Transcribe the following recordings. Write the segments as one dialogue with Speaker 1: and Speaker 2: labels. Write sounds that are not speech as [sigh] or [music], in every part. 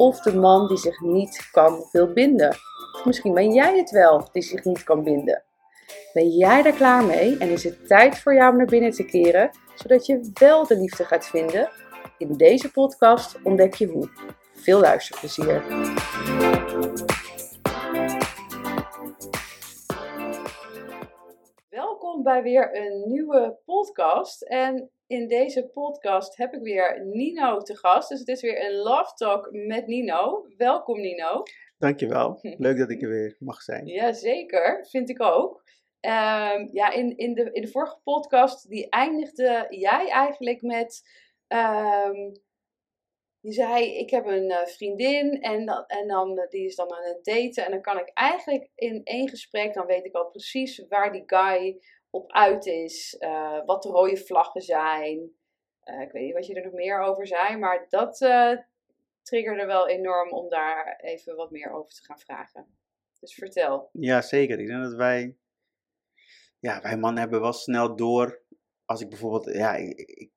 Speaker 1: of de man die zich niet kan wil binden. Misschien ben jij het wel die zich niet kan binden. Ben jij daar klaar mee en is het tijd voor jou om naar binnen te keren, zodat je wel de liefde gaat vinden? In deze podcast ontdek je hoe. Veel luisterplezier. Welkom bij weer een nieuwe podcast. En in deze podcast heb ik weer Nino te gast. Dus het is weer een Love Talk met Nino. Welkom Nino.
Speaker 2: Dankjewel. [laughs] Leuk dat ik er weer mag zijn.
Speaker 1: Jazeker, vind ik ook. Ehm, ja, in, in, de, in de vorige podcast die eindigde jij eigenlijk met... ehm, die zei, ik heb een eh, vriendin en, dan, en dan, eh, die is dan aan het daten. En dan kan ik eigenlijk in één gesprek, dan weet ik al precies waar die guy op uit is. eh, wat de rode vlaggen zijn. Eh, ik weet niet wat je er nog meer over zei, maar dat eh, triggerde wel enorm om daar even wat meer over te gaan vragen. Dus vertel.
Speaker 2: Ja, zeker. Ik denk dat wij, ja, wij mannen hebben wel snel door. Als ik bijvoorbeeld, ja, ik, ik,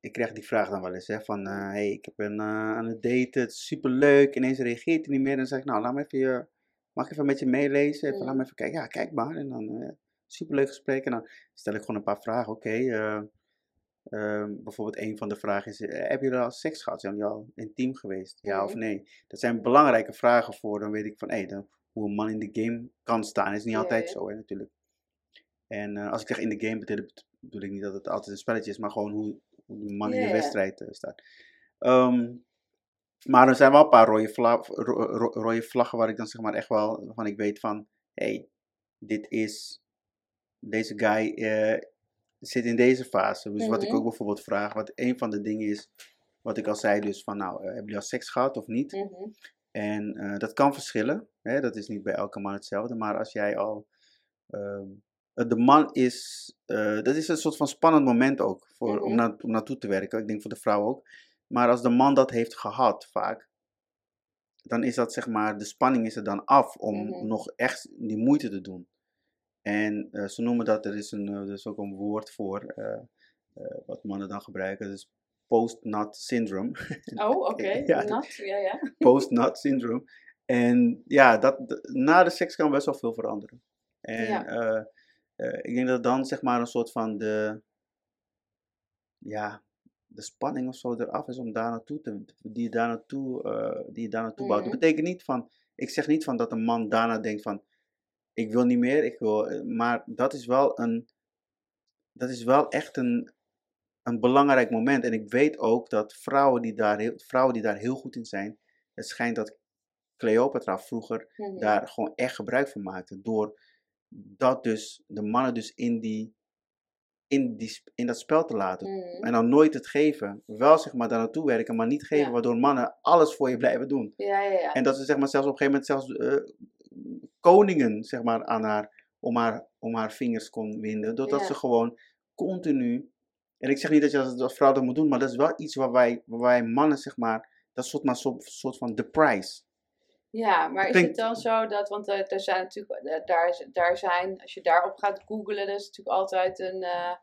Speaker 2: ik krijg die vraag dan wel eens, hè, van, hey, ik heb een aan het daten, het is superleuk, ineens reageert hij niet meer. Dan zeg ik, nou, laat me even je, mag ik even met je meelezen? Even, Laat me even kijken. Ja, kijk maar. En dan, superleuk gesprek. En dan stel ik gewoon een paar vragen. Oké, eh, ehm, bijvoorbeeld een van de vragen is, eh, hebben jullie al seks gehad? Zijn jullie al intiem geweest? Ja of
Speaker 1: Mhm.
Speaker 2: nee? Dat zijn belangrijke vragen voor, dan weet ik van, hé, dan hoe een man in de game kan staan. is niet
Speaker 1: Ja,
Speaker 2: altijd
Speaker 1: ja.
Speaker 2: zo, hè, natuurlijk. En eh, als ik zeg in de game, bedoel, bedoel ik niet dat het altijd een spelletje is, maar gewoon hoe, hoe de man in de wedstrijd staat. Ehm, maar er zijn wel een paar rode, vla- ro- ro- rode vlaggen waar ik dan zeg maar echt wel van ik weet van, hé, hey, dit is, deze guy eh, zit in deze fase. Dus wat ik
Speaker 1: Mhm.
Speaker 2: ook bijvoorbeeld vraag, wat een van de dingen is, wat ik al zei dus van, nou, eh, hebben jullie al seks gehad of niet?
Speaker 1: Mhm.
Speaker 2: En eh, dat kan verschillen. Hè? Dat is niet bij elke man hetzelfde. Maar als jij al. ehm, eh, de man is. dat is een soort van spannend moment ook. Voor, om,
Speaker 1: Mhm.
Speaker 2: na, om naartoe te werken. Ik denk voor de vrouw ook. Maar als de man dat heeft gehad vaak. Dan is dat zeg maar. De spanning is er dan af om nog echt die moeite te doen. En eh, ze noemen dat. Er is, een, eh, er is ook een woord voor. eh, wat mannen dan gebruiken. Is post-nut syndrome. [laughs]
Speaker 1: Oh, oké. [laughs]
Speaker 2: Ja,
Speaker 1: Nat, ja, ja.
Speaker 2: post-nut syndrome. En ja, dat, na de seks kan best wel veel veranderen. En
Speaker 1: Ja.
Speaker 2: ik denk dat dan zeg maar een soort van de, ja, de spanning of zo eraf is om daar naartoe te, die je daar naartoe, die je daar naartoe bouwt.
Speaker 1: Mhm.
Speaker 2: Dat betekent niet van, ik zeg niet van dat een man daarna denkt van, ik wil niet meer, ik wil, eh, maar dat is wel een, dat is wel echt een, een belangrijk moment. En ik weet ook dat vrouwen die daar heel, vrouwen die daar heel goed in zijn, het schijnt dat Cleopatra vroeger
Speaker 1: Mhm.
Speaker 2: daar gewoon echt gebruik van maakte. Door dat dus, de mannen dus in, die, in, die, in dat spel te laten.
Speaker 1: Mhm.
Speaker 2: En dan nooit het geven. Wel zeg maar daar naartoe werken, maar niet geven.
Speaker 1: Ja.
Speaker 2: Waardoor mannen alles voor je blijven doen.
Speaker 1: Ja, ja, ja.
Speaker 2: En dat ze zeg maar zelfs op een gegeven moment zelfs eh, koningen zeg maar aan haar om, haar, om haar vingers kon winden. Doordat
Speaker 1: Ja.
Speaker 2: ze gewoon continu. En ik zeg niet dat je dat als vrouw dat moet doen, maar dat is wel iets waar wij, waar wij mannen zeg maar. Dat is soort, maar soort, soort van the price.
Speaker 1: Ja, maar is
Speaker 2: Klinkt-
Speaker 1: het dan zo dat, want er, er zijn natuurlijk, eh, daar, daar zijn, als je daarop gaat googlen, dat is natuurlijk altijd een, eh,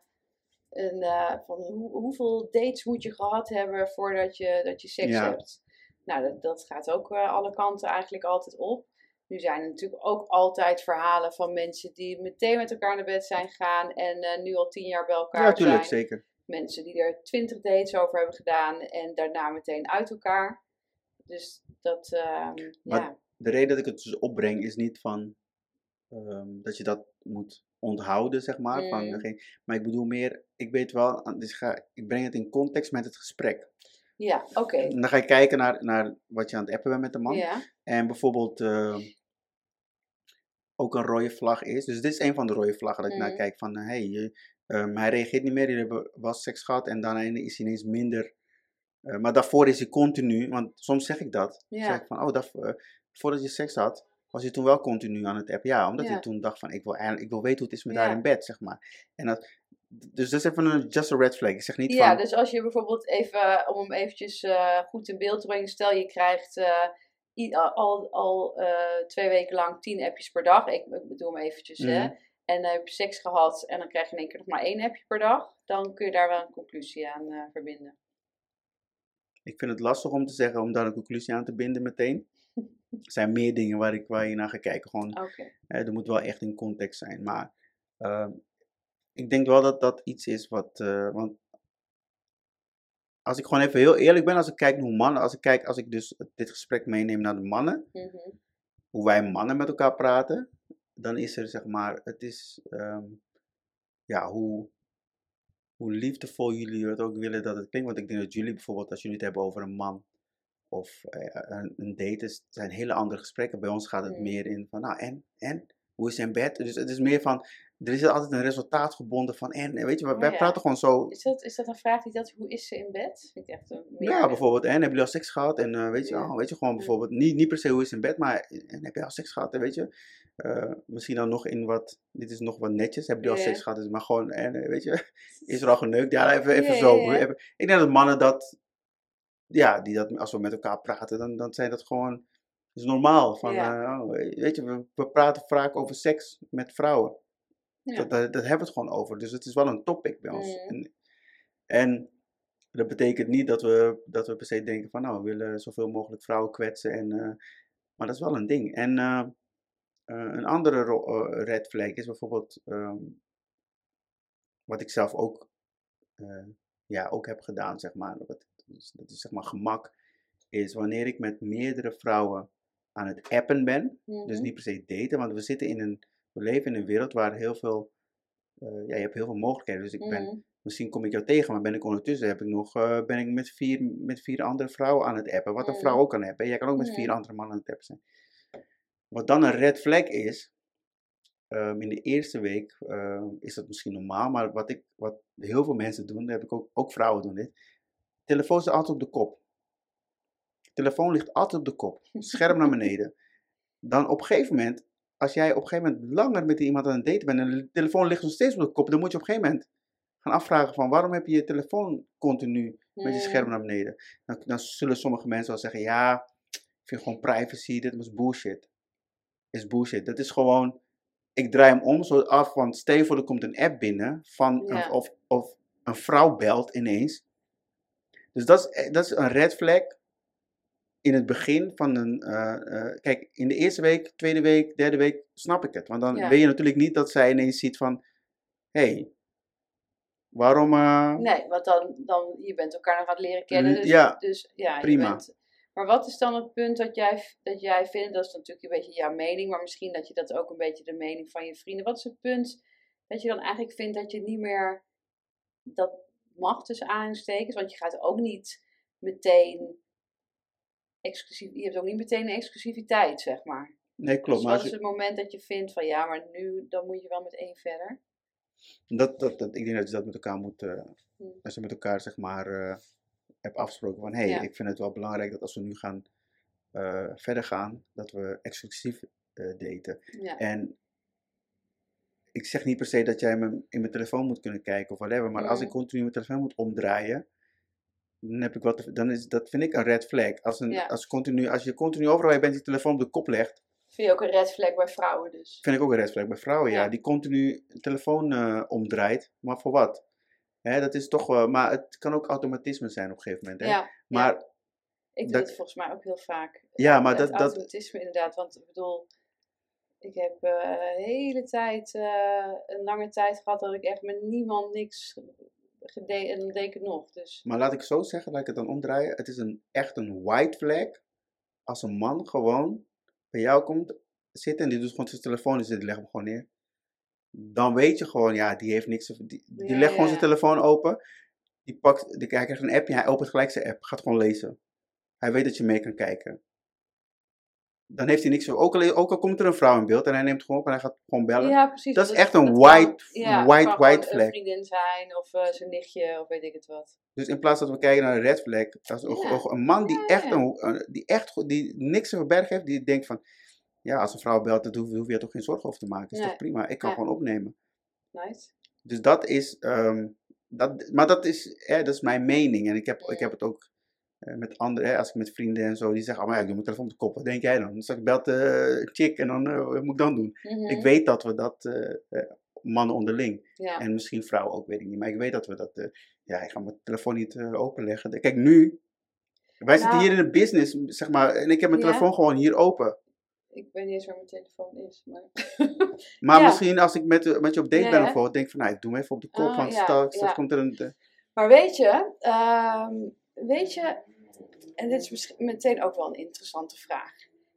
Speaker 1: een eh, van hoe, hoeveel dates moet je gehad hebben voordat je, dat je seks
Speaker 2: Ja.
Speaker 1: hebt. Nou, dat, dat gaat ook eh, alle kanten eigenlijk altijd op. Nu zijn er natuurlijk ook altijd verhalen van mensen die meteen met elkaar naar bed zijn gegaan en eh, nu al tien jaar bij elkaar
Speaker 2: Ja, tuurlijk,
Speaker 1: zijn.
Speaker 2: zeker.
Speaker 1: Mensen die er twintig dates over hebben gedaan en daarna meteen uit elkaar. Dus dat, ehm,
Speaker 2: Maar-
Speaker 1: ja.
Speaker 2: De reden dat ik het dus opbreng is niet van ehm, dat je dat moet onthouden, zeg maar. Van,
Speaker 1: Mm.
Speaker 2: maar ik bedoel meer, ik weet wel, dus ik, ga, ik breng het in context met het gesprek.
Speaker 1: Ja, oké.
Speaker 2: En dan ga je kijken naar, naar wat je aan het appen bent met de man.
Speaker 1: Ja.
Speaker 2: En bijvoorbeeld ehm, ook een rode vlag is. Dus dit is een van de rode vlaggen dat ik naar
Speaker 1: Mhm.
Speaker 2: kijk van, hey, je- ehm, hij reageert niet meer, jullie hebben wel seks gehad en daarna is hij ineens minder Eh, maar daarvoor is hij continu, want soms zeg ik dat.
Speaker 1: Ja.
Speaker 2: Zeg ik van, oh, dat, eh, voordat je seks had, was je toen wel continu aan het appen. Ja, omdat
Speaker 1: Ja.
Speaker 2: hij toen dacht van, ik wil, eigenlijk- ik wil weten hoe het is met
Speaker 1: Ja.
Speaker 2: haar in bed, zeg maar. En dat, dus dat is even een just a red flag. Ik zeg niet
Speaker 1: Ja,
Speaker 2: van,
Speaker 1: dus als je bijvoorbeeld even, om hem eventjes eh, goed in beeld te brengen, stel je krijgt al, al eh, twee weken lang tien appjes per dag. Ik, ik bedoel hem eventjes, hè.
Speaker 2: Mhm.
Speaker 1: En heb je seks gehad en dan krijg je in één keer nog maar één appje per dag. Dan kun je daar wel een conclusie aan eh, verbinden.
Speaker 2: ik vind het lastig om te zeggen, om daar een conclusie aan te binden meteen. [laughs] Er zijn meer dingen waar, ik, waar je naar gaat kijken. Gewoon, hè, er moet wel echt in context zijn. Maar ehm, ik denk wel dat dat iets is wat, eh, want als ik gewoon even heel eerlijk ben, als ik kijk naar hoe mannen, als ik kijk, als ik dus dit gesprek meeneem naar de mannen,
Speaker 1: Mhm.
Speaker 2: hoe wij mannen met elkaar praten, dan is er zeg maar, het is, ehm, ja, hoe, hoe liefdevol jullie het ook willen dat het klinkt. Want ik denk dat jullie bijvoorbeeld, als jullie het hebben over een man of eh, een, een date, is, zijn hele andere gesprekken. Bij ons gaat het
Speaker 1: Mm.
Speaker 2: meer in van, nou en, en, hoe is in bed? Dus het is meer van, er is altijd een resultaat gebonden van, en, weet je, wij, wij
Speaker 1: ja.
Speaker 2: praten gewoon zo,
Speaker 1: Is, dat, is dat een vraag die dat, hoe is ze in bed? Vind ik echt een
Speaker 2: Ja, bijvoorbeeld. En heb je al seks gehad? En eh, weet je,
Speaker 1: Ja.
Speaker 2: oh, weet je gewoon bijvoorbeeld, niet, niet per se hoe is het in bed, maar en heb je al seks gehad? En weet je, eh, misschien dan nog in wat, dit is nog wat netjes, heb je al seks gehad? Dus maar gewoon, en eh, weet je, [laughs] is er al [laughs] geneukt? Ja, even, even zo. Even- Ik denk dat mannen dat, ja, die dat, als we met elkaar praten, dan, dan zijn dat gewoon, is normaal. Van, eh, oh, weet je, we, we praten vaak over seks met vrouwen.
Speaker 1: Ja.
Speaker 2: Dat, dat, dat hebben we het gewoon over. Dus het is wel een topic bij ons.
Speaker 1: Mhm.
Speaker 2: En, en dat betekent niet dat we, dat we per se denken van nou, we willen zoveel mogelijk vrouwen kwetsen. En, eh, maar dat is wel een ding. En eh, eh, een andere red flag is bijvoorbeeld, ehm, wat ik zelf ook, ja, ook heb gedaan, zeg maar. Dat is, dat is zeg maar gemak, is wanneer ik met meerdere vrouwen aan het appen ben. Dus
Speaker 1: Mhm.
Speaker 2: niet per se daten, want we zitten in een, we leven in een wereld waar heel veel, eh, ja, je hebt heel veel mogelijkheden. Dus ik ben,
Speaker 1: Mhm.
Speaker 2: misschien kom ik jou tegen, maar ben ik ondertussen, heb ik nog, eh, ben ik met vier, met vier andere vrouwen aan het appen. Wat een vrouw ook kan hebben. Jij kan ook met vier andere mannen aan het appen zijn. Wat dan een red flag is, ehm, in de eerste week eh, is dat misschien normaal, maar wat, ik, wat heel veel mensen doen, dat heb ik ook, ook vrouwen doen dit. Telefoon is altijd op de kop. Telefoon ligt altijd op de kop. Scherm naar beneden. Dan op een gegeven moment, als jij op een gegeven moment langer met iemand aan het daten bent en de telefoon ligt nog steeds op de kop, dan moet je op een gegeven moment gaan afvragen van waarom heb je je telefoon continu met je scherm
Speaker 1: Mhm.
Speaker 2: naar beneden? Dan, dan zullen sommige mensen wel zeggen, ja, ik vind gewoon privacy, dit was bullshit. Is bullshit. Dat is gewoon, ik draai hem om zo af, want stel er komt een app binnen van,
Speaker 1: Ja.
Speaker 2: een, of, of een vrouw belt ineens. Dus dat is, eh, dat is een red flag in het begin van een, eh, eh, kijk, in de eerste week, tweede week, derde week, snap ik het. Want dan
Speaker 1: Ja.
Speaker 2: weet je natuurlijk niet dat zij ineens ziet van, hé, hey, waarom... eh,
Speaker 1: Nee, want dan, dan, je bent elkaar nog aan het leren kennen. Dus
Speaker 2: ja,
Speaker 1: dus, ja
Speaker 2: prima.
Speaker 1: bent- maar wat is dan het punt dat jij, dat jij vindt, dat is natuurlijk een beetje jouw mening, maar misschien dat je dat ook een beetje de mening van je vrienden. Wat is het punt dat je dan eigenlijk vindt dat je niet meer dat mag tussen aanhalingstekens? Want je gaat ook niet meteen exclusief, je hebt ook niet meteen een exclusiviteit, zeg maar.
Speaker 2: Nee, klopt.
Speaker 1: dus
Speaker 2: Maar
Speaker 1: wat is het moment dat je vindt van ja, maar nu dan moet je wel met één verder?
Speaker 2: dat, dat, dat, ik denk dat je dat met elkaar moet, eh,
Speaker 1: Hmm.
Speaker 2: als je met elkaar zeg maar eh, hebt afgesproken van, hé, hey,
Speaker 1: Ja.
Speaker 2: ik vind het wel belangrijk dat als we nu gaan eh, verder gaan, dat we exclusief daten.
Speaker 1: Ja.
Speaker 2: En ik zeg niet per se dat jij me in mijn telefoon moet kunnen kijken of whatever, maar als ik
Speaker 1: Mhm.
Speaker 2: continu mijn telefoon moet omdraaien, dan, heb ik wat, dan is dat vind ik een red flag. Als, een,
Speaker 1: Ja.
Speaker 2: als, continu, als je continu overal je bent je telefoon op de kop legt,
Speaker 1: Vind je ook een red flag bij vrouwen dus?
Speaker 2: vind ik ook een red flag bij vrouwen, ja.
Speaker 1: Ja.
Speaker 2: Die continu telefoon eh, omdraait, maar voor wat? Hè, dat is toch wel, maar het kan ook automatisme zijn op een gegeven moment. Hè?
Speaker 1: Ja,
Speaker 2: maar
Speaker 1: ja. ik doe
Speaker 2: dat-
Speaker 1: het volgens mij ook heel vaak.
Speaker 2: ja, maar dat, dat,
Speaker 1: automatisme inderdaad, want ik bedoel, ik heb eh, een hele tijd, eh, een lange tijd gehad dat ik echt met niemand niks en dan deed ik het nog. Dus
Speaker 2: maar laat ik zo zeggen, laat ik het dan omdraaien. Het is een, echt een white flag als een man gewoon bij jou komt zitten en die doet gewoon zijn telefoon en zit, legt hem gewoon neer. Dan weet je gewoon, ja, die heeft niks, die, die
Speaker 1: Ja,
Speaker 2: legt gewoon
Speaker 1: ja.
Speaker 2: zijn telefoon open. Die pakt, die, hij krijgt een appje, hij opent gelijk zijn app, gaat gewoon lezen. Hij weet dat je mee kan kijken. Dan heeft hij niks. Ook al, ook al komt er een vrouw in beeld en hij neemt gewoon op en hij gaat gewoon bellen.
Speaker 1: Ja, precies.
Speaker 2: Dat is echt een
Speaker 1: kan-
Speaker 2: white-
Speaker 1: ja,
Speaker 2: white-
Speaker 1: kan
Speaker 2: white flag.
Speaker 1: Een vriendin zijn of eh, zijn nichtje of weet ik het wat.
Speaker 2: Dus in plaats dat we kijken naar een red flag, dat is een,
Speaker 1: Ja.
Speaker 2: een man die echt, een, die echt die niks te verbergen heeft, die denkt van, ja, als een vrouw belt, dan hoef, hoef je er toch geen zorgen over te maken. Is
Speaker 1: Nee.
Speaker 2: toch prima, ik kan gewoon opnemen.
Speaker 1: Nice.
Speaker 2: Dus dat is, ehm, dat, maar dat is, hè, dat is mijn mening. En ik heb, ik heb het ook met anderen, hè, als ik met vrienden en zo, die zeggen, oh, maar ja, ik doe mijn telefoon op de kop. Wat denk jij dan? Dan zeg ik, belt eh, een chick en dan, eh, wat moet ik dan doen?
Speaker 1: Mhm.
Speaker 2: Ik weet dat we dat, eh, eh, mannen onderling,
Speaker 1: Ja.
Speaker 2: en misschien vrouwen ook, weet ik niet. Maar ik weet dat we dat, eh, ja, ik ga mijn telefoon niet eh, openleggen. Kijk, nu, wij zitten
Speaker 1: Nou.
Speaker 2: hier in de business, zeg maar, en ik heb mijn
Speaker 1: Ja.
Speaker 2: telefoon gewoon hier open.
Speaker 1: Ik weet niet eens waar mijn telefoon is. Maar... [laughs]
Speaker 2: Maar
Speaker 1: Ja.
Speaker 2: misschien als ik met, eh, met je op date ben
Speaker 1: hè?
Speaker 2: bijvoorbeeld, denk ik van, nou, ik doe hem even op de kop,
Speaker 1: Ah,
Speaker 2: want
Speaker 1: ja,
Speaker 2: straks,
Speaker 1: ja.
Speaker 2: komt er een... eh,
Speaker 1: Maar weet je, ehm, weet je, en dit is misschien meteen ook wel een interessante vraag.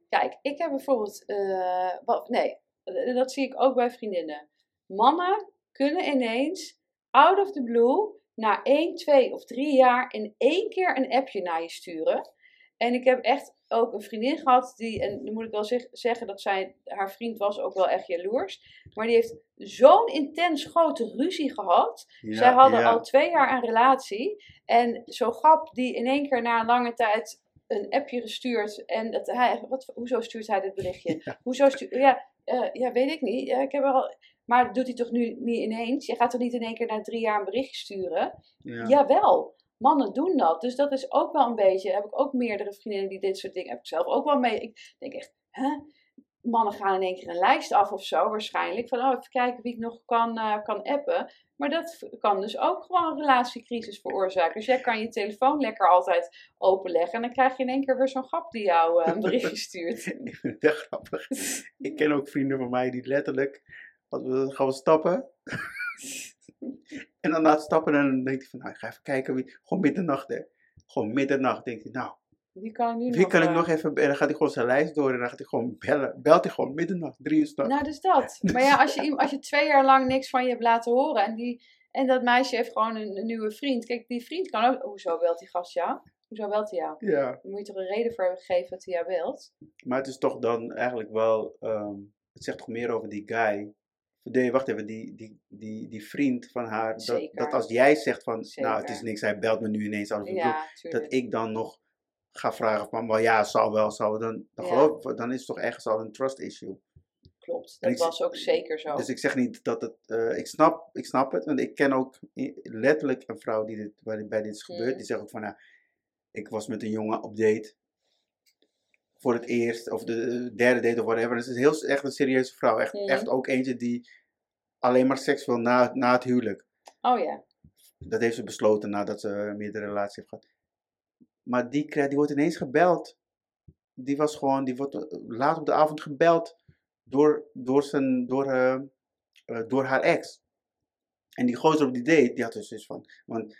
Speaker 1: Kijk, ik heb bijvoorbeeld, eh, nee, eh, dat zie ik ook bij vriendinnen. Mannen kunnen ineens, out of the blue, na 1, 2 of 3 jaar in één keer een appje naar je sturen. En ik heb echt ook een vriendin gehad, die, en dan moet ik wel zeg- zeggen dat zij, haar vriend was ook wel echt jaloers. Maar die heeft zo'n intens grote ruzie gehad.
Speaker 2: ja,
Speaker 1: Zij hadden
Speaker 2: ja.
Speaker 1: al twee jaar een relatie. En zo'n grap die in één keer na een lange tijd een appje gestuurd. En dat hij, wat, hoezo stuurt hij dit berichtje?
Speaker 2: Ja.
Speaker 1: Hoezo stuurt, ja, eh, ja, weet ik niet. Ja, ik heb al, maar dat doet hij toch nu niet ineens? Je gaat toch niet in één keer na drie jaar een berichtje sturen?
Speaker 2: Ja.
Speaker 1: Jawel, mannen doen dat. Dus dat is ook wel een beetje, heb ik ook meerdere vriendinnen die dit soort dingen, heb ik zelf ook wel mee. Ik denk echt, hè? Mannen gaan in één keer een lijst af of zo, waarschijnlijk. Van, oh, even kijken wie ik nog kan, eh, kan appen. Maar dat kan dus ook gewoon een relatiecrisis veroorzaken. Dus jij kan je telefoon lekker altijd openleggen. En dan krijg je in één keer weer zo'n grap die jou eh, een berichtje [laughs] stuurt.
Speaker 2: Ik vind het echt grappig. Ik ken ook vrienden van mij die letterlijk, als we gaan we stappen. [laughs] en dan het stappen, dan denkt hij van, nou, ik ga even kijken wie, gewoon middernacht hè. Gewoon middernacht, denkt hij, nou,
Speaker 1: Wie kan ik nu
Speaker 2: wie
Speaker 1: nog...
Speaker 2: kan ik
Speaker 1: eh,
Speaker 2: nog even, en dan gaat hij gewoon zijn lijst door en dan gaat hij gewoon bellen. Belt hij gewoon middernacht, drie uur s'nachts.
Speaker 1: Nou, dus dat. Maar ja, als je, als je twee jaar lang niks van je hebt laten horen en, die, en dat meisje heeft gewoon een, een nieuwe vriend. Kijk, die vriend kan ook. Hoezo belt die gast jou? Hoezo belt hij jou?
Speaker 2: Ja,
Speaker 1: Dan moet je toch een reden voor hebben gegeven dat hij jou belt?
Speaker 2: maar het is toch dan eigenlijk wel, ehm, het zegt toch meer over die guy. Nee, wacht even, die, die, die, die vriend van haar, dat, dat als jij zegt van, nou het is niks, hij belt me nu ineens,
Speaker 1: Ja,
Speaker 2: dat ik dan nog ga vragen van, maar ja, zal wel, zal wel, dan, dan,
Speaker 1: Ja.
Speaker 2: geloof, ik- dan is het toch ergens al een trust issue.
Speaker 1: Klopt. Dat
Speaker 2: ik-
Speaker 1: was ook zeker zo.
Speaker 2: Dus ik zeg niet dat het, eh, ik, snap, ik snap het, want ik ken ook letterlijk een vrouw die dit, bij dit is gebeurd,
Speaker 1: Mm.
Speaker 2: die zegt ook van, nou, ik was met een jongen op date, voor het eerst, of de derde date of whatever, dus het is heel, echt een serieuze vrouw, echt, echt ook eentje die alleen maar seks wil na, na het huwelijk.
Speaker 1: Oh ja.
Speaker 2: Dat heeft ze besloten nadat ze meerdere relaties heeft gehad. Maar die, die wordt ineens gebeld. Die was gewoon, die wordt eh, laat op de avond gebeld door, door, zijn, door, eh, eh, door haar ex. En die gozer op die date, die had dus iets van, want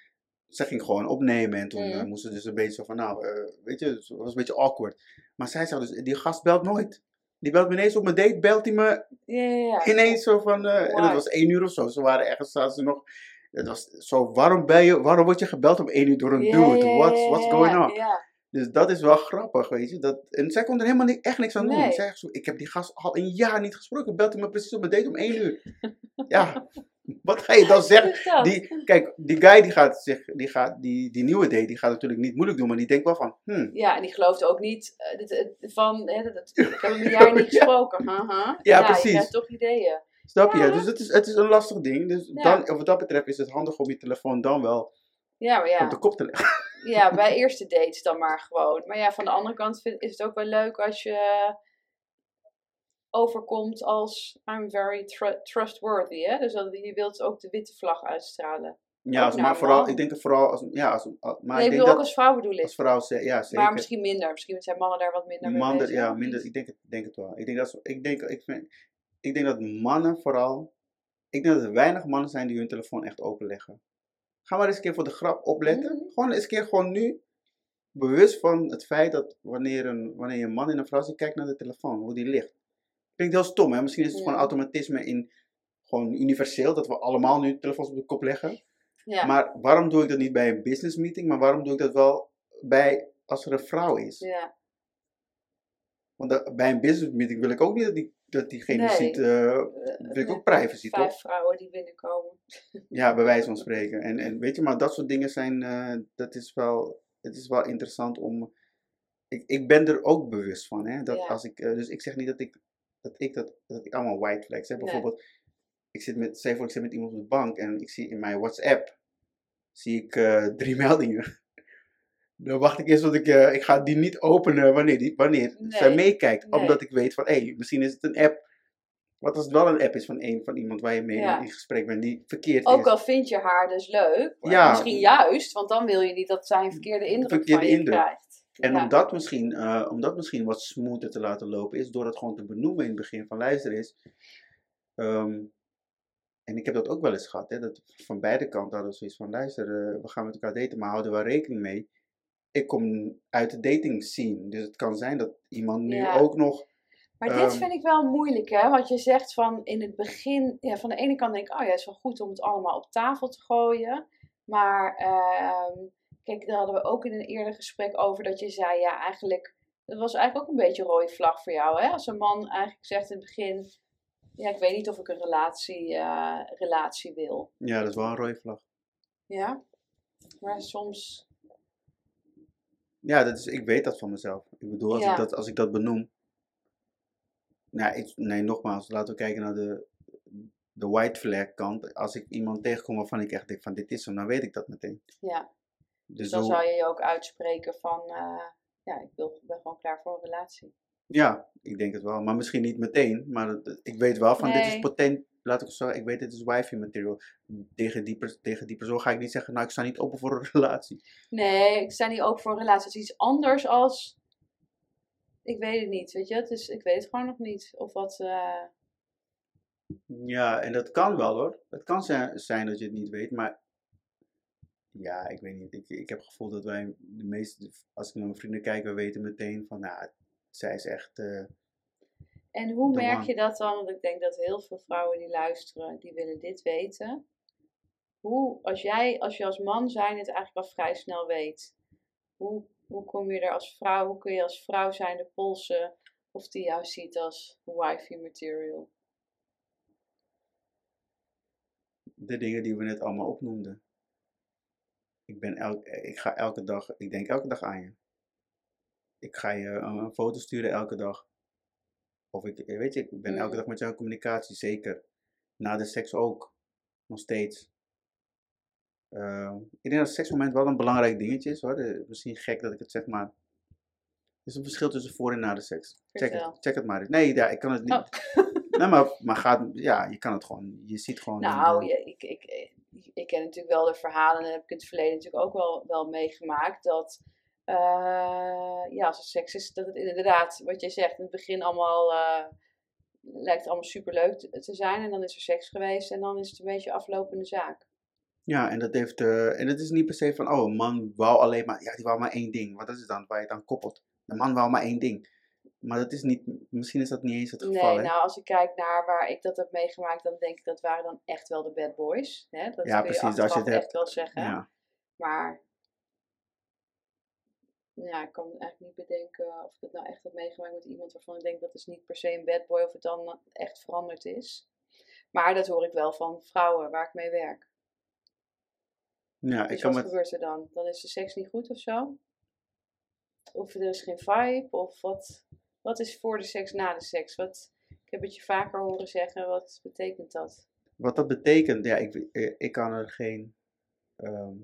Speaker 2: ze ging gewoon opnemen en toen eh, moest ze dus een beetje zo van, nou, eh, weet je, het was een beetje awkward. Maar zij zegt dus, die gast belt nooit. Die belt me ineens op mijn date, belt hij me
Speaker 1: Ja, ja, ja.
Speaker 2: ineens zo van, eh, en het was één uur of zo. Ze waren ergens, zaten ze nog, het was zo, waarom ben je, waarom word je gebeld om één uur door een dude? What's, what's going on? Dus dat is wel grappig, weet je. Dat, en zij kon er helemaal niet, echt niks aan doen.
Speaker 1: Nee.
Speaker 2: Zij zegt zo, ik heb die gast al een jaar niet gesproken. Belt hij me precies op mijn date om één uur. ja, wat ga je dan [laughs] zeggen? Die, kijk, die guy die gaat zich, die gaat, die, die nieuwe date, die gaat natuurlijk niet moeilijk doen, maar die denkt wel van, hmm,
Speaker 1: Ja, en die geloofde ook niet eh, dit- het- van, hè, dat, dat- ik heb hem een [laughs] jaar niet
Speaker 2: Ja.
Speaker 1: gesproken. haha.
Speaker 2: Ja,
Speaker 1: Je
Speaker 2: precies.
Speaker 1: krijgt toch ideeën.
Speaker 2: snap je?
Speaker 1: Ja.
Speaker 2: Dus het is, het is een lastig ding. Dus
Speaker 1: Ja.
Speaker 2: dan, wat dat betreft is het handig om je telefoon dan wel
Speaker 1: Ja, maar
Speaker 2: op
Speaker 1: ja.
Speaker 2: de kop te leggen.
Speaker 1: ja, [laughs] bij eerste dates dan maar gewoon. Maar ja, van de andere kant vind, is het ook wel leuk als je overkomt als I'm very tru- trustworthy. Hè? Dus dat, je wilt ook de witte vlag uitstralen.
Speaker 2: Ja, als, maar vooral, ik denk het vooral als, ja, als, maar
Speaker 1: nee, ik
Speaker 2: ik denk
Speaker 1: bedoel ook
Speaker 2: dat
Speaker 1: als vrouw bedoel ik.
Speaker 2: als vrouw, ja zeker.
Speaker 1: maar misschien minder. Misschien zijn mannen daar wat minder mee
Speaker 2: Mannen,
Speaker 1: bezig.
Speaker 2: ja, minder, ik denk het, denk het wel. Ik denk, dat, ik, denk, ik, vind, ik denk dat mannen vooral, ik denk dat er weinig mannen zijn die hun telefoon echt openleggen. Ga maar eens een keer voor de grap opletten.
Speaker 1: Mhm.
Speaker 2: Gewoon eens een keer gewoon nu bewust van het feit dat wanneer een, wanneer je een man in een vrouw ziet, kijk naar de telefoon, hoe die ligt. Klinkt heel stom, hè? Misschien is het
Speaker 1: Ja.
Speaker 2: gewoon automatisme in, gewoon universeel, dat we allemaal nu telefoons op de kop leggen.
Speaker 1: Ja,
Speaker 2: Maar waarom doe ik dat niet bij een business meeting, maar waarom doe ik dat wel bij als er een vrouw is?
Speaker 1: ja.
Speaker 2: Want dat- bij een business meeting wil ik ook niet dat, die, dat diegene
Speaker 1: Nee.
Speaker 2: ziet. eh,
Speaker 1: Eh,
Speaker 2: wil ik
Speaker 1: met
Speaker 2: ook privacy,
Speaker 1: Vijf
Speaker 2: toch?
Speaker 1: vrouwen die binnenkomen. [laughs]
Speaker 2: Ja, bij wijze van spreken. En, en weet je, maar dat soort dingen zijn, eh, dat is wel, het is wel interessant om, ik, ik ben er ook bewust van, hè, dat
Speaker 1: Ja.
Speaker 2: als ik, eh, dus ik zeg niet dat ik, dat ik, dat, dat ik allemaal white flags heb.
Speaker 1: Nee.
Speaker 2: Bijvoorbeeld, ik zit met, je voor, ik zit met iemand op de bank en ik zie in mijn WhatsApp, zie ik eh, drie [laughs] meldingen. Dan wacht ik eerst, want ik, eh, ik ga die niet openen wanneer, die, wanneer zij meekijkt.
Speaker 1: Nee.
Speaker 2: Omdat ik weet van, hé, hey, misschien is het een app. Wat als het wel een app is van, een, van iemand waar je mee
Speaker 1: Ja.
Speaker 2: in gesprek bent, die verkeerd
Speaker 1: Ook
Speaker 2: is.
Speaker 1: al vind je haar dus leuk.
Speaker 2: Ja.
Speaker 1: Misschien juist, want dan wil je niet dat zij een verkeerde indruk
Speaker 2: Verkeerde
Speaker 1: van je
Speaker 2: indruk.
Speaker 1: krijgt.
Speaker 2: En
Speaker 1: Ja.
Speaker 2: om, dat misschien, eh, om dat misschien wat smoother te laten lopen, is door het gewoon te benoemen in het begin van luister eens. ehm, en ik heb dat ook wel eens gehad, hè, dat van beide kanten hadden we zoiets van luister, eh, we gaan met elkaar daten, maar houden we rekening mee. Ik kom uit de dating scene, dus het kan zijn dat iemand nu
Speaker 1: Ja.
Speaker 2: ook nog.
Speaker 1: Maar dit
Speaker 2: Ehm,
Speaker 1: vind ik wel moeilijk, hè? Want je zegt van in het begin, ja, van de ene kant denk ik, oh ja, het is wel goed om het allemaal op tafel te gooien. Maar ehm, kijk, daar hadden we ook in een eerder gesprek over dat je zei, ja, eigenlijk, dat was eigenlijk ook een beetje een rode vlag voor jou, hè? Als een man eigenlijk zegt in het begin, ja, ik weet niet of ik een relatie, eh, relatie wil.
Speaker 2: Ja, dat is wel een rode vlag.
Speaker 1: Ja, maar soms,
Speaker 2: Ja, dat is, ik weet dat van mezelf. Ik bedoel, als,
Speaker 1: Ja.
Speaker 2: ik, dat, als ik dat benoem. Nou, ik, nee, nogmaals, laten we kijken naar de, de white flag kant. Als ik iemand tegenkom waarvan ik echt denk van dit is hem, dan weet ik dat meteen.
Speaker 1: ja.
Speaker 2: Dus
Speaker 1: dan zou je je ook uitspreken van, eh, ja, ik wil, ben gewoon klaar voor een relatie.
Speaker 2: ja, ik denk het wel. Maar misschien niet meteen. Maar ik weet wel van dit is potent. Laat ik het zo ik weet dit is wifi material. Tegen die, tegen die persoon ga ik niet zeggen, nou ik sta niet open voor een [laughs] relatie.
Speaker 1: Nee, ik sta niet open voor een relatie. Het is iets anders als. Ik weet het niet, weet je. Het is, ik weet het gewoon nog niet. Of wat. eh,
Speaker 2: Ja, en dat kan wel hoor. Het kan zijn, zijn dat je het niet weet, maar ja, ik weet niet. Ik, ik heb het gevoel dat wij de meeste, als ik naar mijn vrienden kijk, we weten meteen van, nou, zij is echt, eh,
Speaker 1: En hoe merk je dat dan? Want ik denk dat heel veel vrouwen die luisteren, die willen dit weten. Hoe, als jij, als je als man zijn het eigenlijk al vrij snel weet. Hoe, hoe kom je er als vrouw, hoe kun je als vrouw zijn de polsen of die jou ziet als wifi material?
Speaker 2: de dingen die we net allemaal opnoemden. Ik, ben elk, ik ga elke dag, ik denk elke dag aan je. Ik ga je een, foto sturen elke dag. Of ik, eh, weet je, ik ben elke
Speaker 1: Mhm.
Speaker 2: dag met jou in communicatie, zeker. Na de seks ook, nog steeds. Ehm, ik denk dat het seksmoment wel een belangrijk dingetje is hoor. Eh, Misschien gek dat ik het zeg, maar. Er is een verschil tussen voor en na de seks. Check het, check het maar eens. Nee, ja, ik kan het niet.
Speaker 1: Oh.
Speaker 2: Nee, maar, maar gaat, ja, je kan het gewoon. Je ziet gewoon.
Speaker 1: Nou,
Speaker 2: de-
Speaker 1: je, ik, ik, ik, ken natuurlijk wel de verhalen en dat heb ik in het verleden natuurlijk ook wel, wel meegemaakt. Dat eh, ja, als er seks is, dat het inderdaad, wat jij zegt, in het begin allemaal eh, lijkt het allemaal superleuk te, te zijn. En dan is er seks geweest en dan is het een beetje aflopende zaak.
Speaker 2: Ja, en dat heeft, eh, en het is niet per se van, oh, een man wou alleen maar, ja, die wou maar één ding. Wat is het dan, waar je het aan koppelt? De man wou maar één ding. Maar dat is niet, misschien is dat niet eens het geval,
Speaker 1: Nee,
Speaker 2: hè?
Speaker 1: nou als ik kijk naar waar ik dat heb meegemaakt, dan denk ik dat waren dan echt wel de bad boys. Hè? Dat
Speaker 2: Ja,
Speaker 1: kun
Speaker 2: precies,
Speaker 1: je
Speaker 2: als je het hebt.
Speaker 1: echt wel zeggen.
Speaker 2: ja.
Speaker 1: Maar ja, ik kan eigenlijk niet bedenken of ik het nou echt heb meegemaakt met iemand waarvan ik denk dat is niet per se een bad boy of het dan echt veranderd is. Maar dat hoor ik wel van vrouwen waar ik mee werk.
Speaker 2: Ja, ik
Speaker 1: Dus
Speaker 2: kan
Speaker 1: wat
Speaker 2: met,
Speaker 1: gebeurt er dan? Dan is de seks niet goed of zo? Of er is geen vibe? Of wat, wat is voor de seks na de seks? Wat, ik heb het je vaker horen zeggen, wat betekent dat?
Speaker 2: wat dat betekent, ja, ik, eh, ik kan er geen ehm,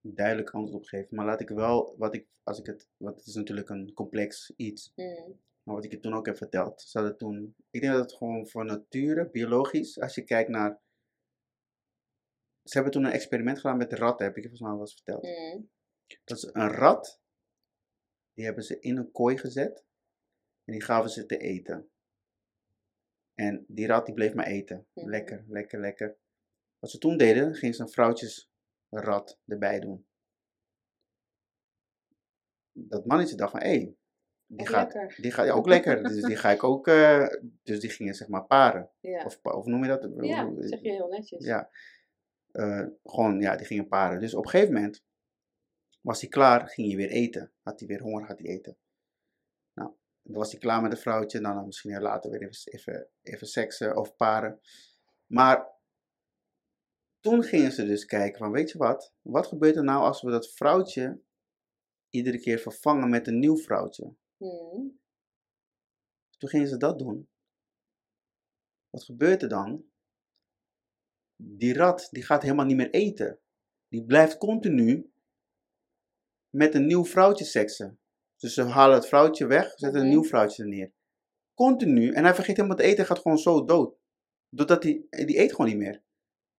Speaker 2: duidelijk antwoord op geven. Maar laat ik wel, wat ik, als ik het, want het is natuurlijk een complex iets.
Speaker 1: Mm,
Speaker 2: Maar wat ik je toen ook heb verteld, ze hadden toen, ik denk dat het gewoon voor nature, biologisch, als je kijkt naar, ze hebben toen een experiment gedaan met ratten, heb ik je volgens mij wel eens verteld.
Speaker 1: mm,
Speaker 2: Dat is een rat, die hebben ze in een kooi gezet en die gaven ze te eten. En die rat die bleef maar eten.
Speaker 1: Mhm.
Speaker 2: Lekker, lekker, lekker. Wat ze toen deden, gingen ze een vrouwtjesrat erbij doen. Dat mannetje dacht van, hé, hey, die gaat, die gaat ja, ook lekker. Dus die ga ik ook, [laughs] eh, dus die gingen zeg maar paren.
Speaker 1: Ja.
Speaker 2: Of, of noem je dat?
Speaker 1: ja, dat zeg je heel netjes.
Speaker 2: Ja. Eh, gewoon, ja, die gingen paren. Dus op een gegeven moment was hij klaar, ging hij weer eten. Had hij weer honger, had hij eten. dan was hij klaar met een vrouwtje. Dan, dan misschien later weer even, even, even seksen of paren. Maar toen gingen ze dus kijken van, weet je wat? Wat gebeurt er nou als we dat vrouwtje iedere keer vervangen met een nieuw vrouwtje?
Speaker 1: Hmm.
Speaker 2: Toen gingen ze dat doen. Wat gebeurt er dan? Die rat die gaat helemaal niet meer eten. Die blijft continu met een nieuw vrouwtje seksen. Dus ze halen het vrouwtje weg, zetten een nieuw vrouwtje er neer. Continu. En hij vergeet helemaal te eten en gaat gewoon zo dood. Doordat hij, die eet gewoon niet meer.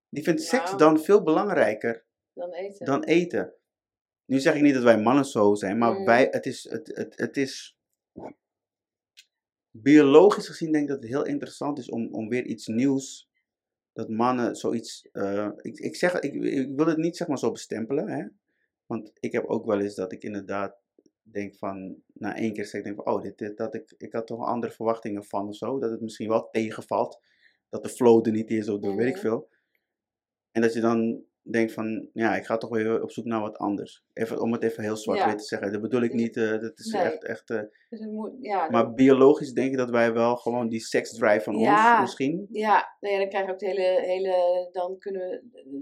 Speaker 2: Die vindt seks dan veel belangrijker
Speaker 1: Dan eten.
Speaker 2: dan eten. Nu zeg ik niet dat wij mannen zo zijn, maar
Speaker 1: Mm.
Speaker 2: wij, het is, het, het, het is biologisch gezien denk ik dat het heel interessant is om, om weer iets nieuws, dat mannen zoiets, eh, ik, ik, zeg, ik, ik wil het niet zeg maar zo bestempelen, hè? Want ik heb ook wel eens dat ik inderdaad denk van, na één keer zeg ik denk van, oh, dit, dit, dat ik, ik had toch andere verwachtingen van of zo, dat het misschien wel tegenvalt, dat de flow er niet is of door weet ik
Speaker 1: Mhm.
Speaker 2: veel. En dat je dan denkt van, ja, ik ga toch weer op zoek naar wat anders. Even, om het even heel zwart-wit
Speaker 1: Ja.
Speaker 2: te zeggen. Dat bedoel ik niet, eh, dat is
Speaker 1: Nee.
Speaker 2: echt, echt eh,
Speaker 1: Dus het moet, ja,
Speaker 2: maar biologisch denk ik dat wij wel gewoon die seksdrive van
Speaker 1: Ja.
Speaker 2: ons misschien.
Speaker 1: Ja, nee, dan krijg je ook de hele, hele dan kunnen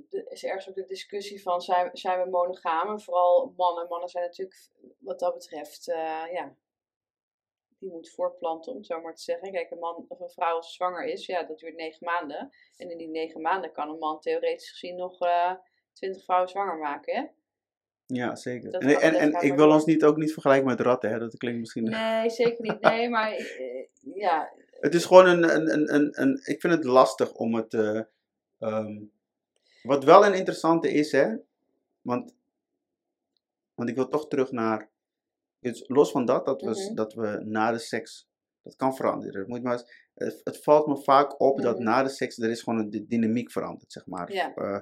Speaker 1: we, is ergens ook de discussie van zijn, zijn we monogaam? En vooral mannen. Mannen zijn natuurlijk wat dat betreft, eh, ja, die moet voortplanten om het zo maar te zeggen. Kijk, een man of een vrouw als zwanger is, ja, dat duurt negen maanden. En in die negen maanden kan een man theoretisch gezien nog eh, twintig vrouwen zwanger maken, hè?
Speaker 2: Ja, zeker.
Speaker 1: Dat
Speaker 2: En, en, en ik wil ons niet, ook niet vergelijken met ratten, hè. dat klinkt misschien...
Speaker 1: Nee, zeker niet. Nee, maar eh, ja,
Speaker 2: Het is gewoon een, een, een, een, een- ik vind het lastig om het, eh, ehm, wat wel een interessante is, hè, want, want ik wil toch terug naar, dus los van dat, dat we,
Speaker 1: Mhm.
Speaker 2: dat we na de seks, dat kan veranderen. Het Moet maar eens, het, het valt me vaak op dat
Speaker 1: Mhm.
Speaker 2: na de seks, er is gewoon een de dynamiek veranderd, zeg maar.
Speaker 1: Ja.
Speaker 2: Eh,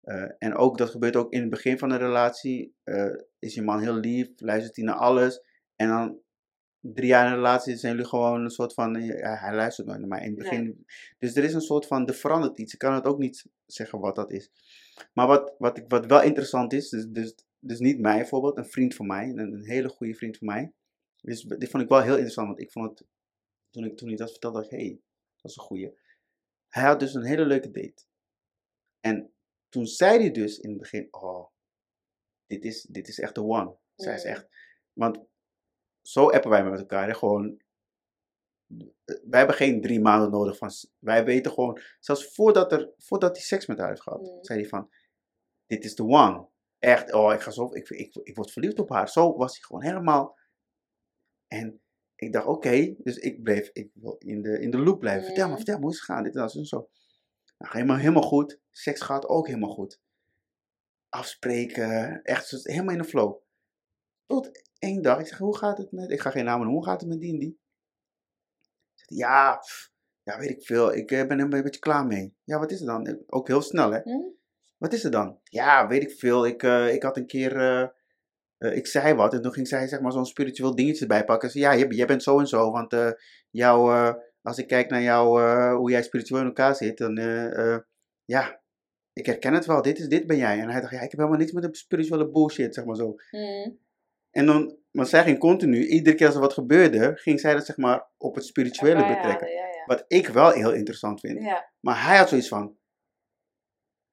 Speaker 2: eh, en ook, dat gebeurt ook in het begin van een relatie, eh, is je man heel lief, luistert hij naar alles, en dan drie jaar in een relatie zijn jullie gewoon een soort van, ja, hij luistert nooit naar mij in het
Speaker 1: Nee.
Speaker 2: begin. Dus er is een soort van, er verandert iets. Ik kan het ook niet zeggen wat dat is. Maar wat, wat, ik- wat wel interessant is, dus, dus, dus niet mij bijvoorbeeld, een vriend van mij, een, een hele goede vriend van mij. Dus dit vond ik wel heel interessant, want ik vond het, toen ik, toen hij dat vertelde, dacht ik, hé, hey, dat is een goeie. Hij had dus een hele leuke date. En toen zei hij dus in het begin, oh, dit is, dit is echt de one. Zij is echt, want zo appen wij met elkaar, hè, gewoon. Wij hebben geen drie maanden nodig van, wij weten gewoon, zelfs voordat, er, voordat hij seks met haar heeft gehad,
Speaker 1: Mm.
Speaker 2: zei hij van, dit is de one. Echt, oh, ik ga zo, ik, ik, ik word verliefd op haar. Zo was hij gewoon helemaal. En ik dacht, oké, dus ik bleef ik wil in, de, in de loop blijven. Vertel me,
Speaker 1: Mm.
Speaker 2: vertel me, hoe is het gegaan? Dit en dat en zo. Nou, helemaal, helemaal goed. Seks gaat ook helemaal goed. Afspreken, echt helemaal in de flow. Tot één dag, ik zeg, hoe gaat het met, ik ga geen namen noemen, hoe gaat het met die? Zegt Ja, pff, ja, weet ik veel, ik eh, ben er een beetje klaar mee. Ja, wat is er dan? Ook heel snel, hè?
Speaker 1: Hm?
Speaker 2: Wat is er dan? Ja, weet ik veel. Ik, eh, ik had een keer. eh, eh, ik zei wat en toen ging zij zeg maar zo'n spiritueel dingetje erbij pakken. Ze zei, ja, jij, jij bent zo en zo. Want jou, als ik kijk naar jou, hoe jij spiritueel in elkaar zit, dan ja, ik herken het wel. Dit is dit ben jij. En hij dacht, ja, ik heb helemaal niks met de spirituele bullshit, zeg maar zo.
Speaker 1: Hm.
Speaker 2: En dan, maar zij ging continu, iedere keer als er wat gebeurde, ging zij dat zeg maar op het spirituele
Speaker 1: Erbij
Speaker 2: betrekken.
Speaker 1: halen, Ja, ja.
Speaker 2: Wat ik wel heel interessant vind. Maar hij had zoiets van.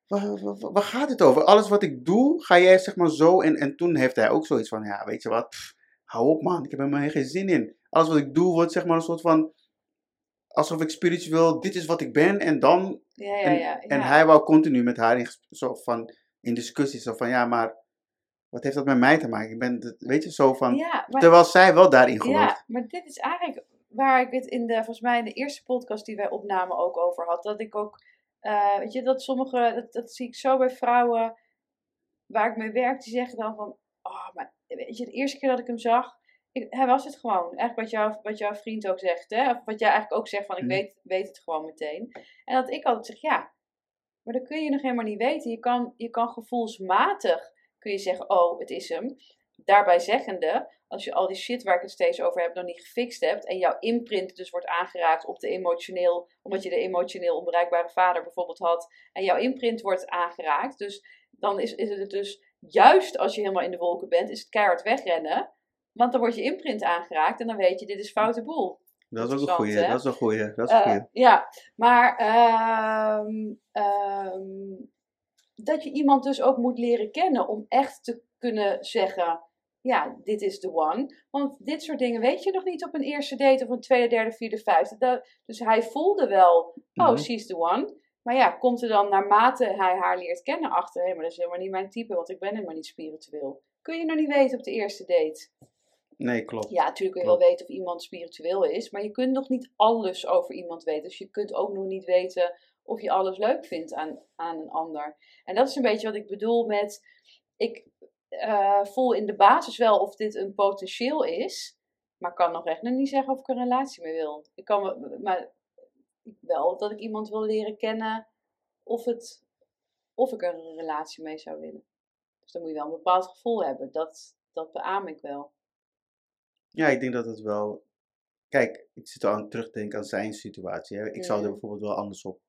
Speaker 2: Waar, waar, gaat het over? Alles wat ik doe, ga jij zeg maar zo. En, en toen heeft hij ook zoiets van: ja, weet je wat, pff, hou op man, ik heb er helemaal geen zin in. Alles wat ik doe wordt zeg maar een soort van. Alsof ik spiritueel, dit is wat ik ben. En dan.
Speaker 1: Ja, ja,
Speaker 2: En,
Speaker 1: ja.
Speaker 2: en
Speaker 1: ja.
Speaker 2: hij wou continu met haar in, zo van, in discussie. Zo van: ja, maar. Wat heeft dat met mij te maken? Ik ben, weet je, zo van.
Speaker 1: Maar,
Speaker 2: Terwijl zij wel daarin gelooft.
Speaker 1: ja, maar dit is eigenlijk waar ik het in de, volgens mij in de eerste podcast die wij opnamen ook over had. Dat ik ook, eh, weet je, dat sommige, dat, dat zie ik zo bij vrouwen waar ik mee werk, die zeggen dan van, oh, maar weet je, de eerste keer dat ik hem zag, ik, hij was het gewoon. Eigenlijk wat, jou, wat jouw vriend ook zegt, hè? Of wat jij eigenlijk ook zegt van, ik
Speaker 2: Mhm.
Speaker 1: weet, weet het gewoon meteen. En dat ik altijd zeg, ja, maar dat kun je nog helemaal niet weten. Je kan, je kan gevoelsmatig, kun je zeggen, oh, het is hem. Daarbij zeggende, als je al die shit waar ik het steeds over heb nog niet gefixt hebt en jouw imprint dus wordt aangeraakt op de emotioneel, omdat je de emotioneel onbereikbare vader bijvoorbeeld had en jouw imprint wordt aangeraakt, dus dan is, is het dus juist als je helemaal in de wolken bent, is het keihard wegrennen. Want dan wordt je imprint aangeraakt en dan weet je, dit is foute boel.
Speaker 2: Dat is ook een goeie.
Speaker 1: hè?
Speaker 2: Dat is een goeie. Dat is een
Speaker 1: Eh, ja, maar ehm, ehm, dat je iemand dus ook moet leren kennen om echt te kunnen zeggen, ja, dit is de one. Want dit soort dingen weet je nog niet op een eerste date of een tweede, derde, vierde, vijfde. Dat, dus hij voelde wel, oh,
Speaker 2: Mhm.
Speaker 1: she's the one. Maar ja, komt er dan naarmate hij haar leert kennen achter, hé, maar dat is helemaal niet mijn type, want ik ben helemaal niet spiritueel. Kun je nog niet weten op de eerste date.
Speaker 2: Nee, klopt.
Speaker 1: Ja, natuurlijk kun je wel weten of iemand spiritueel is, maar je kunt nog niet alles over iemand weten. Dus je kunt ook nog niet weten of je alles leuk vindt aan, aan een ander. En dat is een beetje wat ik bedoel met, ik eh, voel in de basis wel of dit een potentieel is, maar kan nog echt nog niet zeggen of ik een relatie mee wil. Ik kan maar wel dat ik iemand wil leren kennen of, het, of ik er een relatie mee zou willen. Dus dan moet je wel een bepaald gevoel hebben. Dat, dat beaam ik wel.
Speaker 2: Ja, ik denk dat het wel. Kijk, ik zit al aan het terugdenken aan zijn situatie. Hè. Ik zou er bijvoorbeeld wel anders op.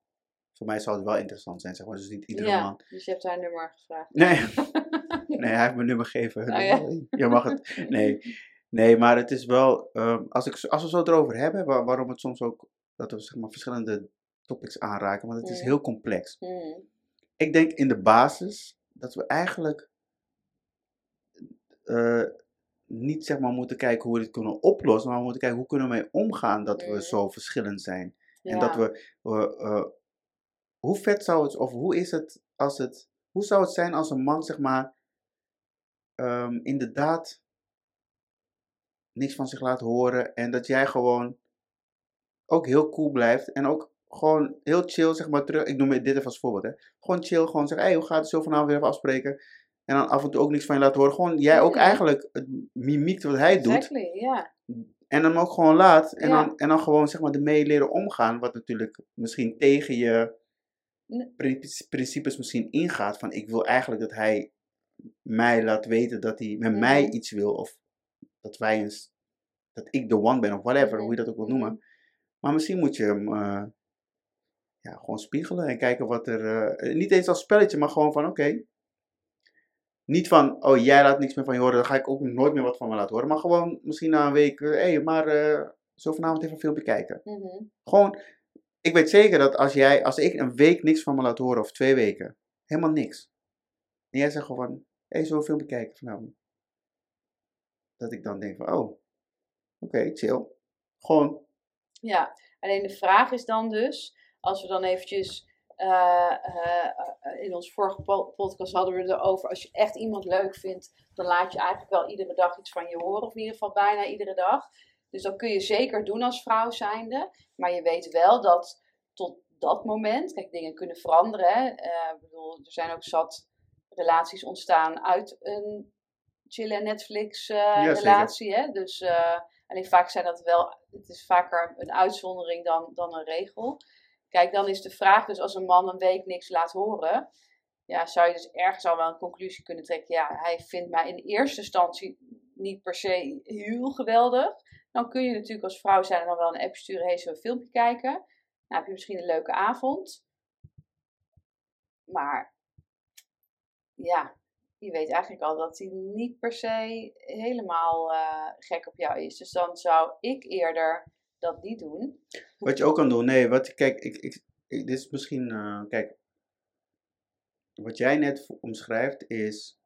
Speaker 2: Voor mij zou het wel interessant zijn, zeg maar. Dus niet iedere
Speaker 1: ja,
Speaker 2: man.
Speaker 1: dus je hebt haar nummer gevraagd.
Speaker 2: Nee, [laughs] nee, hij heeft mijn nummer gegeven.
Speaker 1: Oh, ja?
Speaker 2: Je mag het. Nee, nee maar het is wel. ehm, als, ik, als we zo erover hebben, waar- waarom het soms ook. Dat we zeg maar verschillende topics aanraken, want het is
Speaker 1: Mhm.
Speaker 2: heel complex.
Speaker 1: Mhm.
Speaker 2: Ik denk in de basis dat we eigenlijk. eh, niet zeg maar moeten kijken hoe we dit kunnen oplossen, maar we moeten kijken hoe kunnen we mee omgaan dat we
Speaker 1: Mhm.
Speaker 2: zo verschillend zijn. En dat we, we, eh, hoe vet zou het, of hoe is het als het, hoe zou het zijn als een man zeg maar ehm, inderdaad niks van zich laat horen en dat jij gewoon ook heel cool blijft en ook gewoon heel chill zeg maar terug, ik noem dit even als voorbeeld hè, gewoon chill, gewoon zeggen, hey hoe gaat het zo vanavond weer even afspreken en dan af en toe ook niks van je laten horen, gewoon jij ook eigenlijk het mimiek wat hij doet
Speaker 1: Exactly, ja.
Speaker 2: en dan ook gewoon laat. En,
Speaker 1: Ja.
Speaker 2: dan, en dan gewoon zeg maar ermee leren omgaan. Wat natuurlijk misschien tegen je principes misschien ingaat. Van ik wil eigenlijk dat hij mij laat weten dat hij met mij
Speaker 1: Mhm.
Speaker 2: iets wil. Of dat wij eens, dat ik de one ben of whatever.
Speaker 1: Mhm.
Speaker 2: Hoe je dat ook wil
Speaker 1: Mhm.
Speaker 2: noemen. Maar misschien moet je hem eh, ja, gewoon spiegelen. En kijken wat er, eh, niet eens als spelletje. Maar gewoon van oké. Niet van, oh jij laat niks meer van je horen, dan ga ik ook nooit meer wat van me laten horen. Maar gewoon misschien na een week, hé, hey, maar eh zo vanavond even een filmpje kijken.
Speaker 1: Mhm.
Speaker 2: Gewoon, ik weet zeker dat als jij, als ik een week niks van me laat horen, of twee weken, helemaal niks. En jij zegt gewoon hé, hey, zo een filmpje kijken vanavond. Dat ik dan denk van, oh, oké, chill. Gewoon,
Speaker 1: Ja, alleen de vraag is dan dus, als we dan eventjes, eh, eh, in ons vorige po- podcast hadden we erover, als je echt iemand leuk vindt, dan laat je eigenlijk wel iedere dag iets van je horen, of in ieder geval bijna iedere dag. Dus dat kun je zeker doen als vrouw zijnde, maar je weet wel dat tot dat moment, kijk, dingen kunnen veranderen. Hè? Eh, bedoel, er zijn ook zat relaties ontstaan uit een chillen en Netflix eh, relatie. Hè? Dus eh, alleen vaak zijn dat wel, het is vaker een uitzondering dan, dan een regel. Kijk, dan is de vraag dus als een man een week niks laat horen, ja, zou je dus ergens al wel een conclusie kunnen trekken. Ja, hij vindt mij in eerste instantie niet per se heel geweldig. Dan kun je natuurlijk als vrouw zijn dan wel een app sturen, hey, zullen we een filmpje kijken? Nou, heb je misschien een leuke avond. Maar ja, je weet eigenlijk al dat hij niet per se helemaal eh, gek op jou is. Dus dan zou ik eerder dat niet doen.
Speaker 2: wat je ook kan doen, nee, wat, kijk, ik, ik, dit is misschien, eh, kijk, wat jij net omschrijft is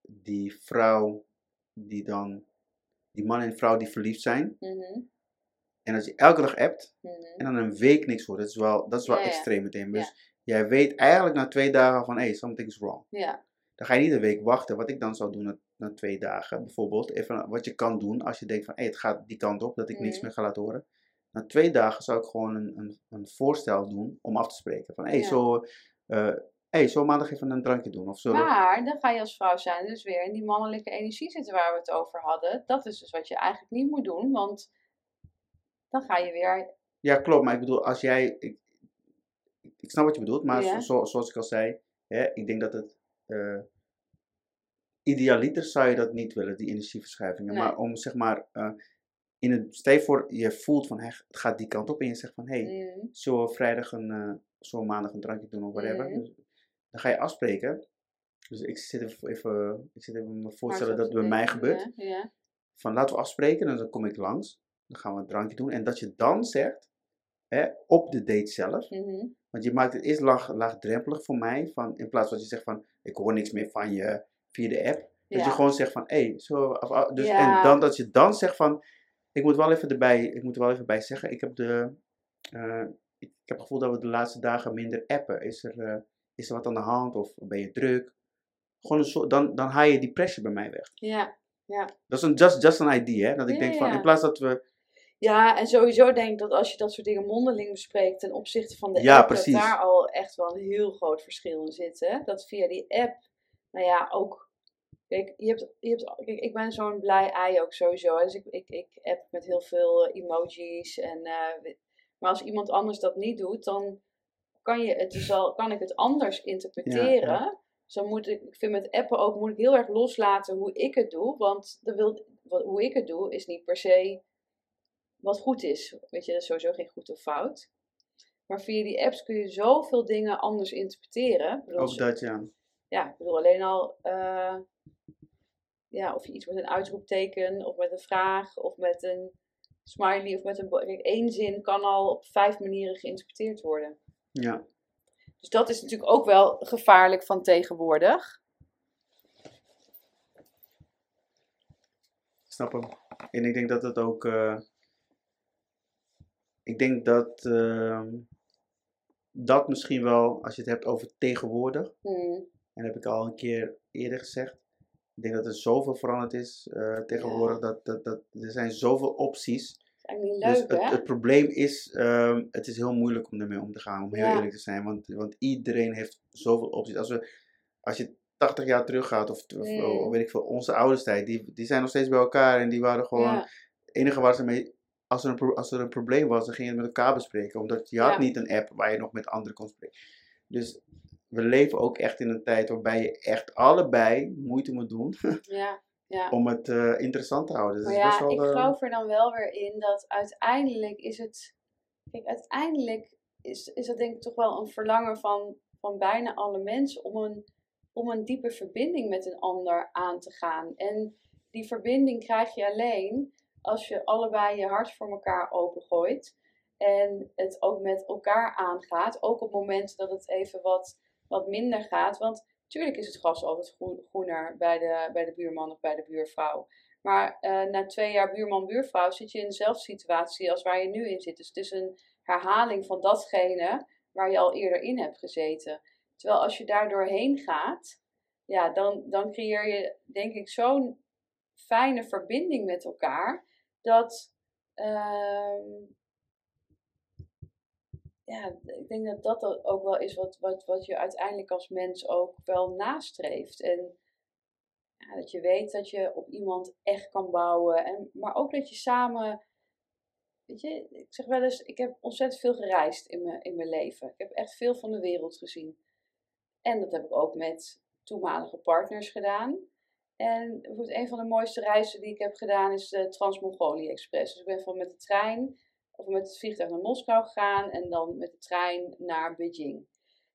Speaker 2: die vrouw die dan, die man en vrouw die verliefd zijn.
Speaker 1: Mhm,
Speaker 2: En als je elke dag appt,
Speaker 1: mhm.
Speaker 2: en dan een week niks hoort. Dat is wel, dat is wel
Speaker 1: Ja,
Speaker 2: extreem meteen. Dus jij weet eigenlijk na twee dagen van, hey, something's wrong.
Speaker 1: Ja,
Speaker 2: Dan ga je niet een week wachten. Wat ik dan zou doen na, na twee dagen, bijvoorbeeld. Even wat je kan doen als je denkt van, hey, het gaat die kant op, dat ik niks
Speaker 1: Mhm.
Speaker 2: meer ga laten horen. Na twee dagen zou ik gewoon een, een, een voorstel doen om af te spreken. Van, hey, zo, eh hey, zo maandag even een drankje doen. Of zo.
Speaker 1: maar dan ga je als vrouw zijn dus weer in die mannelijke energie zitten waar we het over hadden. Dat is dus wat je eigenlijk niet moet doen, want dan ga je weer...
Speaker 2: Ja, klopt. Maar ik bedoel, als jij... Ik, ik snap wat je bedoelt, maar
Speaker 1: Ja.
Speaker 2: zo, zoals ik al zei, hè, ik denk dat het... eh idealiter zou je dat niet willen, die energieverschuivingen.
Speaker 1: Nee.
Speaker 2: Maar om zeg maar... eh, in het, stel voor, je voelt van, hè, het gaat die kant op en je zegt van, hé, hey,
Speaker 1: Mm,
Speaker 2: zullen we vrijdag een, we maandag een drankje doen of whatever.
Speaker 1: Mhm.
Speaker 2: Dan ga je afspreken. Dus ik zit even, even, ik zit even me voorstellen dat het bij mij gebeurt.
Speaker 1: Ja, ja.
Speaker 2: van laten we afspreken, en dan kom ik langs. Dan gaan we een drankje doen. En dat je dan zegt, hè, op de date zelf,
Speaker 1: Mhm.
Speaker 2: want je maakt het eerst laag, laagdrempelig voor mij, van, in plaats van dat je zegt van, ik hoor niks meer van je via de app. Dat je gewoon zegt van, hé, hey, zo, dus, en dan dat je dan zegt van, ik moet wel even erbij, ik moet er wel even bij zeggen, ik heb de, eh, ik heb het gevoel dat we de laatste dagen minder appen. Is er, eh, is er wat aan de hand of ben je druk? Gewoon een soort, dan, dan haal je die pressure bij mij weg.
Speaker 1: Ja.
Speaker 2: Dat is een just, just an idea, hè? Dat ik
Speaker 1: Ja,
Speaker 2: denk van,
Speaker 1: ja.
Speaker 2: in plaats dat we,
Speaker 1: Ja, en sowieso denk ik dat als je dat soort dingen mondeling bespreekt ten opzichte van de
Speaker 2: Ja,
Speaker 1: app,
Speaker 2: precies.
Speaker 1: dat daar al echt wel een heel groot verschil in zit. Hè? Dat via die app, nou ja, ook. Kijk, je hebt, je hebt, kijk ik ben zo'n blij ei ook sowieso. Dus ik, ik, ik app met heel veel eh, emojis. En, eh, maar als iemand anders dat niet doet, dan kan, je het dus al, kan ik het anders interpreteren. Dan moet ik, ik vind met appen ook, moet ik heel erg loslaten hoe ik het doe. Want dat wil, wat, hoe ik het doe, is niet per se wat goed is. Weet je, dat is sowieso geen goed of fout. Maar via die apps kun je zoveel dingen anders interpreteren. Bedoel,
Speaker 2: ook dat ja.
Speaker 1: ja, ik bedoel alleen al eh, ja, of je iets met een uitroepteken, of met een vraag, of met een smiley, of met een. Kijk, één zin kan al op vijf manieren geïnterpreteerd worden.
Speaker 2: Ja,
Speaker 1: Dus dat is natuurlijk ook wel gevaarlijk van tegenwoordig.
Speaker 2: snap hem. En ik denk dat het ook, eh, ik denk dat ehm, dat misschien wel, als je het hebt over tegenwoordig,
Speaker 1: Hmm.
Speaker 2: en dat heb ik al een keer eerder gezegd, ik denk dat er zoveel veranderd is eh, tegenwoordig, dat, dat, dat er zijn zoveel opties. Dus het,
Speaker 1: hè?
Speaker 2: het probleem is, ehm, het is heel moeilijk om ermee om te gaan, om heel
Speaker 1: Ja.
Speaker 2: eerlijk te zijn. Want, want iedereen heeft zoveel opties. Als, we, als je 80 jaar teruggaat, of, of,
Speaker 1: Mm.
Speaker 2: of weet ik veel, onze ouders tijd, die, die zijn nog steeds bij elkaar en die waren gewoon,
Speaker 1: Ja.
Speaker 2: het enige waar ze mee, als er, een, als er een probleem was, dan ging je het met elkaar bespreken. Omdat je had
Speaker 1: Ja.
Speaker 2: niet een app waar je nog met anderen kon spreken. Dus we leven ook echt in een tijd waarbij je echt allebei moeite moet doen
Speaker 1: ja, ja.
Speaker 2: om het eh, interessant te houden. Dus best
Speaker 1: ja,
Speaker 2: wel,
Speaker 1: ik geloof er dan wel weer in dat uiteindelijk is het. Kijk, uiteindelijk is, is dat denk ik toch wel een verlangen van, van bijna alle mensen om een, om een diepe verbinding met een ander aan te gaan. En die verbinding krijg je alleen als je allebei je hart voor elkaar opengooit. En het ook met elkaar aangaat. Ook op momenten dat het even wat, wat minder gaat. Want natuurlijk is het gras altijd groen- groener bij de, bij de buurman of bij de buurvrouw. Maar eh, na twee jaar buurman-buurvrouw zit je in dezelfde situatie als waar je nu in zit. Dus het is een herhaling van datgene waar je al eerder in hebt gezeten. Terwijl als je daar doorheen gaat, ja, dan, dan creëer je denk ik zo'n fijne verbinding met elkaar. Dat, ehm, ja, ik denk dat dat ook wel is wat, wat, wat je uiteindelijk als mens ook wel nastreeft. En ja, dat je weet dat je op iemand echt kan bouwen. En, maar ook dat je samen. Weet je, ik zeg wel eens, ik heb ontzettend veel gereisd in mijn, in mijn leven. Ik heb echt veel van de wereld gezien. En dat heb ik ook met toenmalige partners gedaan. En een van de mooiste reizen die ik heb gedaan is de Trans-Mongolië Express. Dus ik ben van met de trein of met het vliegtuig naar Moskou gegaan en dan met de trein naar Beijing.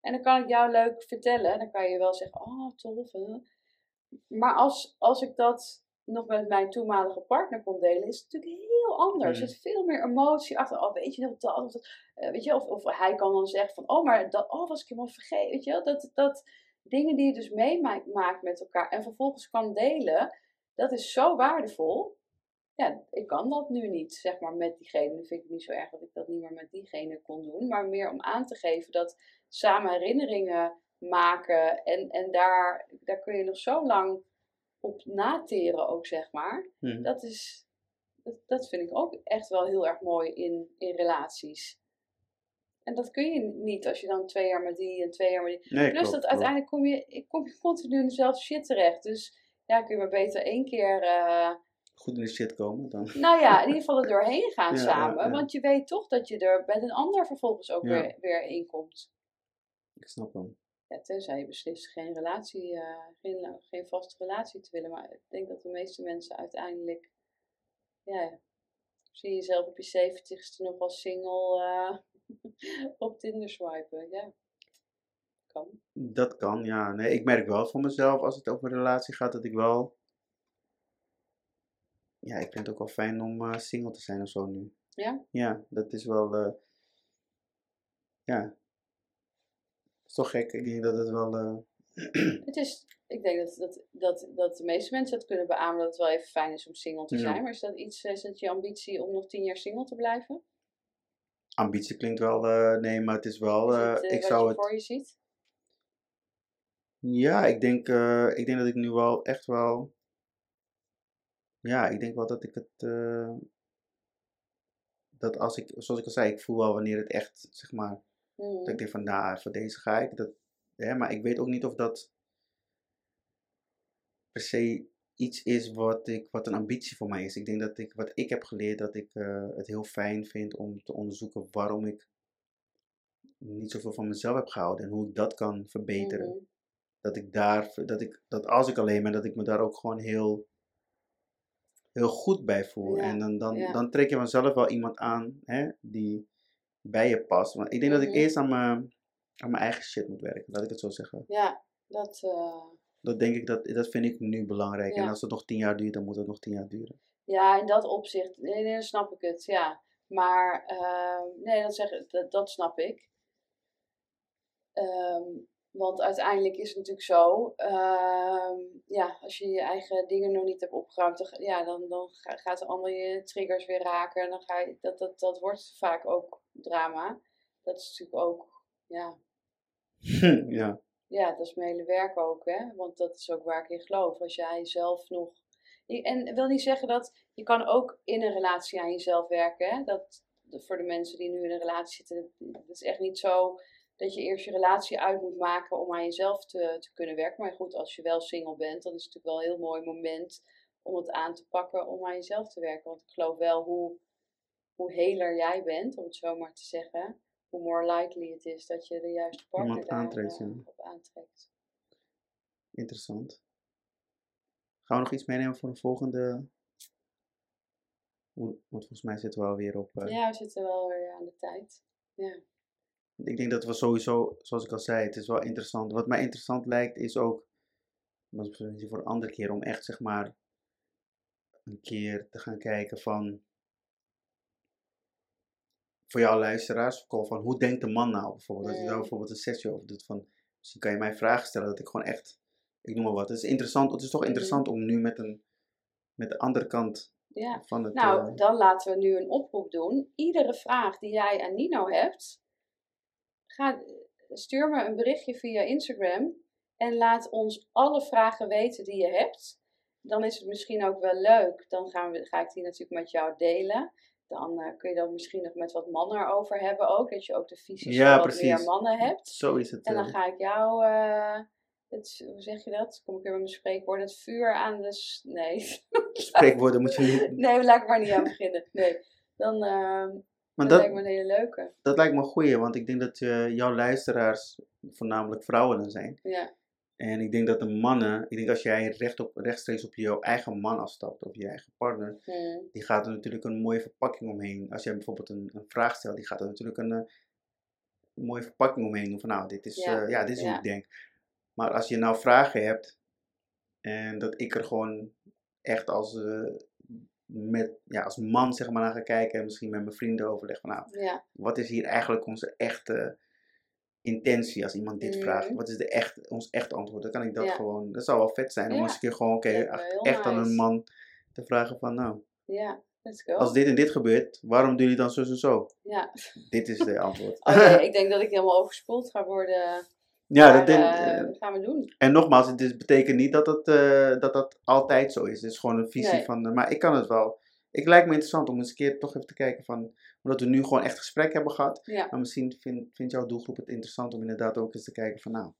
Speaker 1: En dan kan ik jou leuk vertellen, dan kan je wel zeggen, oh tof. hè. Maar als, als ik dat nog met mijn toenmalige partner kon delen, is het natuurlijk heel anders.
Speaker 2: Mm.
Speaker 1: Er zit veel meer emotie achter. Oh, weet je nog dat? Of, dat, eh, weet je, of, of hij kan dan zeggen van, oh, maar dat oh, was ik helemaal vergeten. Weet je wel, dat, dat dingen die je dus meemaakt met elkaar en vervolgens kan delen, dat is zo waardevol. Ja, ik kan dat nu niet, zeg maar, met diegene. Nu vind ik het niet zo erg dat ik dat niet meer met diegene kon doen. Maar meer om aan te geven dat samen herinneringen maken. En, en daar, daar kun je nog zo lang op nateren ook, zeg maar.
Speaker 2: mhm.
Speaker 1: Dat is, dat, dat vind ik ook echt wel heel erg mooi in, in relaties. En dat kun je niet als je dan twee jaar met die en twee jaar met die...
Speaker 2: Nee,
Speaker 1: Plus
Speaker 2: klopt,
Speaker 1: dat uiteindelijk kom je, ik kom je continu in dezelfde shit terecht. Dus ja, kun je maar beter één keer... eh,
Speaker 2: Goed in de shit komen dan. [laughs]
Speaker 1: nou ja, in ieder geval er doorheen gaan [laughs]
Speaker 2: Ja,
Speaker 1: samen.
Speaker 2: ja, ja.
Speaker 1: Want je weet toch dat je er met een ander vervolgens ook weer, weer in komt.
Speaker 2: Ik snap hem.
Speaker 1: Ja, tenzij je beslist geen relatie, eh, geen, geen vaste relatie te willen. Maar ik denk dat de meeste mensen uiteindelijk, ja, zie je jezelf op je 70ste nog als single eh, [laughs] op Tinder swipen. Ja, kan.
Speaker 2: Dat kan, ja. Nee, ik merk wel voor mezelf als het over een relatie gaat dat ik wel ja, ik vind het ook wel fijn om eh, single te zijn of zo nu.
Speaker 1: Ja?
Speaker 2: Ja, dat is wel, eh, ja. Het is toch gek, ik denk dat het wel, eh, [clears throat]
Speaker 1: Het is, ik denk dat, dat, dat, dat de meeste mensen het kunnen beamen dat het wel even fijn is om single te
Speaker 2: Ja.
Speaker 1: zijn. Maar is dat iets, is het je ambitie om nog tien jaar single te blijven?
Speaker 2: ambitie klinkt wel, nee, maar het is wel,
Speaker 1: Is het,
Speaker 2: ik zou
Speaker 1: je
Speaker 2: het,
Speaker 1: voor je ziet?
Speaker 2: ja, ik denk, ik denk dat ik nu wel echt wel, ja, ik denk wel dat ik het, eh, dat als ik, zoals ik al zei, ik voel wel wanneer het echt, zeg maar,
Speaker 1: Hmm.
Speaker 2: Dat ik denk van, nou, voor deze ga ik. Dat, hè, maar ik weet ook niet of dat per se iets is wat, ik, wat een ambitie voor mij is. Ik denk dat ik, wat ik heb geleerd, dat ik eh, het heel fijn vind om te onderzoeken waarom ik niet zoveel van mezelf heb gehouden en hoe ik dat kan verbeteren.
Speaker 1: Mhm.
Speaker 2: Dat ik daar, dat ik, dat als ik alleen ben, dat ik me daar ook gewoon heel, heel goed bij voel.
Speaker 1: Ja,
Speaker 2: En dan, dan,
Speaker 1: ja.
Speaker 2: dan trek je vanzelf wel iemand aan hè, die bij je past. Want ik denk dat ik
Speaker 1: Mhm.
Speaker 2: eerst aan mijn, aan mijn eigen shit moet werken, laat ik het zo zeggen.
Speaker 1: Ja, dat, eh,
Speaker 2: Dat denk ik, dat, dat vind ik nu belangrijk. En als het nog tien jaar duurt, dan moet het nog tien jaar duren.
Speaker 1: ja, in dat opzicht, nee, nee, dan snap ik het, ja. Maar, ehm, nee, dat, zeg, dat, dat snap ik. Ehm, want uiteindelijk is het natuurlijk zo, ehm, ja, als je je eigen dingen nog niet hebt opgeruimd, dan, ja, dan, dan ga- gaat de ander je triggers weer raken. En dan ga je, dat, dat, dat wordt vaak ook drama. Dat is natuurlijk ook, ja,
Speaker 2: ja.
Speaker 1: ja, dat is mijn hele werk ook, hè. Want dat is ook waar ik in geloof. Als jij zelf nog... En wil niet zeggen dat... Je kan ook in een relatie aan jezelf werken, hè. Dat, dat voor de mensen die nu in een relatie zitten... Het is echt niet zo dat je eerst je relatie uit moet maken om aan jezelf te, te kunnen werken. Maar goed, als je wel single bent, dan is het natuurlijk wel een heel mooi moment om het aan te pakken om aan jezelf te werken. Want ik geloof wel hoe, hoe heler jij bent, om het zo maar te zeggen, hoe more likely het is dat je de juiste partner
Speaker 2: aantrekt,
Speaker 1: eh,
Speaker 2: ja.
Speaker 1: op aantrekt.
Speaker 2: Interessant. Gaan we nog iets meenemen voor de volgende? Want volgens mij zitten we alweer op. eh,
Speaker 1: Ja, we zitten wel weer aan de tijd. Ja.
Speaker 2: Ik denk dat we sowieso, zoals ik al zei, het is wel interessant. Wat mij interessant lijkt is ook, dat is misschien voor een andere keer, om echt zeg maar een keer te gaan kijken van, voor jouw luisteraars, van hoe denkt de man nou bijvoorbeeld? Als je daar
Speaker 1: Mm.
Speaker 2: bijvoorbeeld een sessie over doet, van, misschien kan je mij vragen stellen dat ik gewoon echt, ik noem maar wat. Het is interessant, het is toch
Speaker 1: Mhm.
Speaker 2: interessant om nu met een, met de andere kant
Speaker 1: ja.
Speaker 2: van het...
Speaker 1: Nou,
Speaker 2: eh,
Speaker 1: dan laten we nu een oproep doen. Iedere vraag die jij aan Nino hebt, ga, stuur me een berichtje via Instagram en laat ons alle vragen weten die je hebt. Dan is het misschien ook wel leuk. Dan gaan we, ga ik die natuurlijk met jou delen. Dan eh, kun je dan misschien nog met wat mannen erover hebben ook. Dat je ook de visies
Speaker 2: Ja,
Speaker 1: van wat meer mannen hebt.
Speaker 2: zo is het.
Speaker 1: En dan
Speaker 2: eh,
Speaker 1: ga ik jou, eh, het, hoe zeg je dat? Kom ik weer met mijn spreekwoord. Het vuur aan de... s- Nee.
Speaker 2: spreekwoorden moet je niet...
Speaker 1: nee, laat ik maar niet aan beginnen. Nee. Dan,
Speaker 2: Maar
Speaker 1: dat
Speaker 2: dat,
Speaker 1: lijkt me een hele leuke.
Speaker 2: dat lijkt me een goeie, want ik denk dat eh, jouw luisteraars voornamelijk vrouwen dan zijn.
Speaker 1: Ja.
Speaker 2: En ik denk dat de mannen, ik denk als jij recht op, rechtstreeks op jouw eigen man afstapt, of je eigen partner, die gaat er natuurlijk een mooie verpakking omheen. Als jij bijvoorbeeld een, een vraag stelt, die gaat er natuurlijk een, eh, een mooie verpakking omheen doen. Van nou, dit is,
Speaker 1: Ja,
Speaker 2: ja, ja, dit is hoe ik denk. Maar als je nou vragen hebt, en dat ik er gewoon echt als, eh, met, ja, als man zeg maar naar ga kijken, en misschien met mijn vrienden overleg van nou,
Speaker 1: Ja.
Speaker 2: wat is hier eigenlijk onze echte intentie als iemand dit vraagt?
Speaker 1: Mhm.
Speaker 2: Wat is de echt, ons echte antwoord? Dan kan ik dat
Speaker 1: Ja.
Speaker 2: gewoon, dat zou wel vet zijn om eens een keer gewoon, oké, echt- echt aan een man te vragen van nou,
Speaker 1: Ja. Let's go.
Speaker 2: als dit en dit gebeurt, waarom doen jullie dan zo en zo?
Speaker 1: Ja.
Speaker 2: Dit is de antwoord. [laughs]
Speaker 1: Nee, [laughs] ik denk dat ik helemaal overspoeld ga worden.
Speaker 2: Ja,
Speaker 1: Maar,
Speaker 2: dat denk,
Speaker 1: eh,
Speaker 2: eh,
Speaker 1: dat gaan we doen.
Speaker 2: en nogmaals, het is, betekent niet dat dat, eh, dat dat altijd zo is. Het is gewoon een visie
Speaker 1: Nee.
Speaker 2: van, maar ik kan het wel. Ik lijkt me interessant om eens een keer toch even te kijken van, omdat we nu gewoon echt gesprek hebben gehad.
Speaker 1: Ja.
Speaker 2: Maar misschien vindt vindt jouw doelgroep het interessant om inderdaad ook eens te kijken van nou,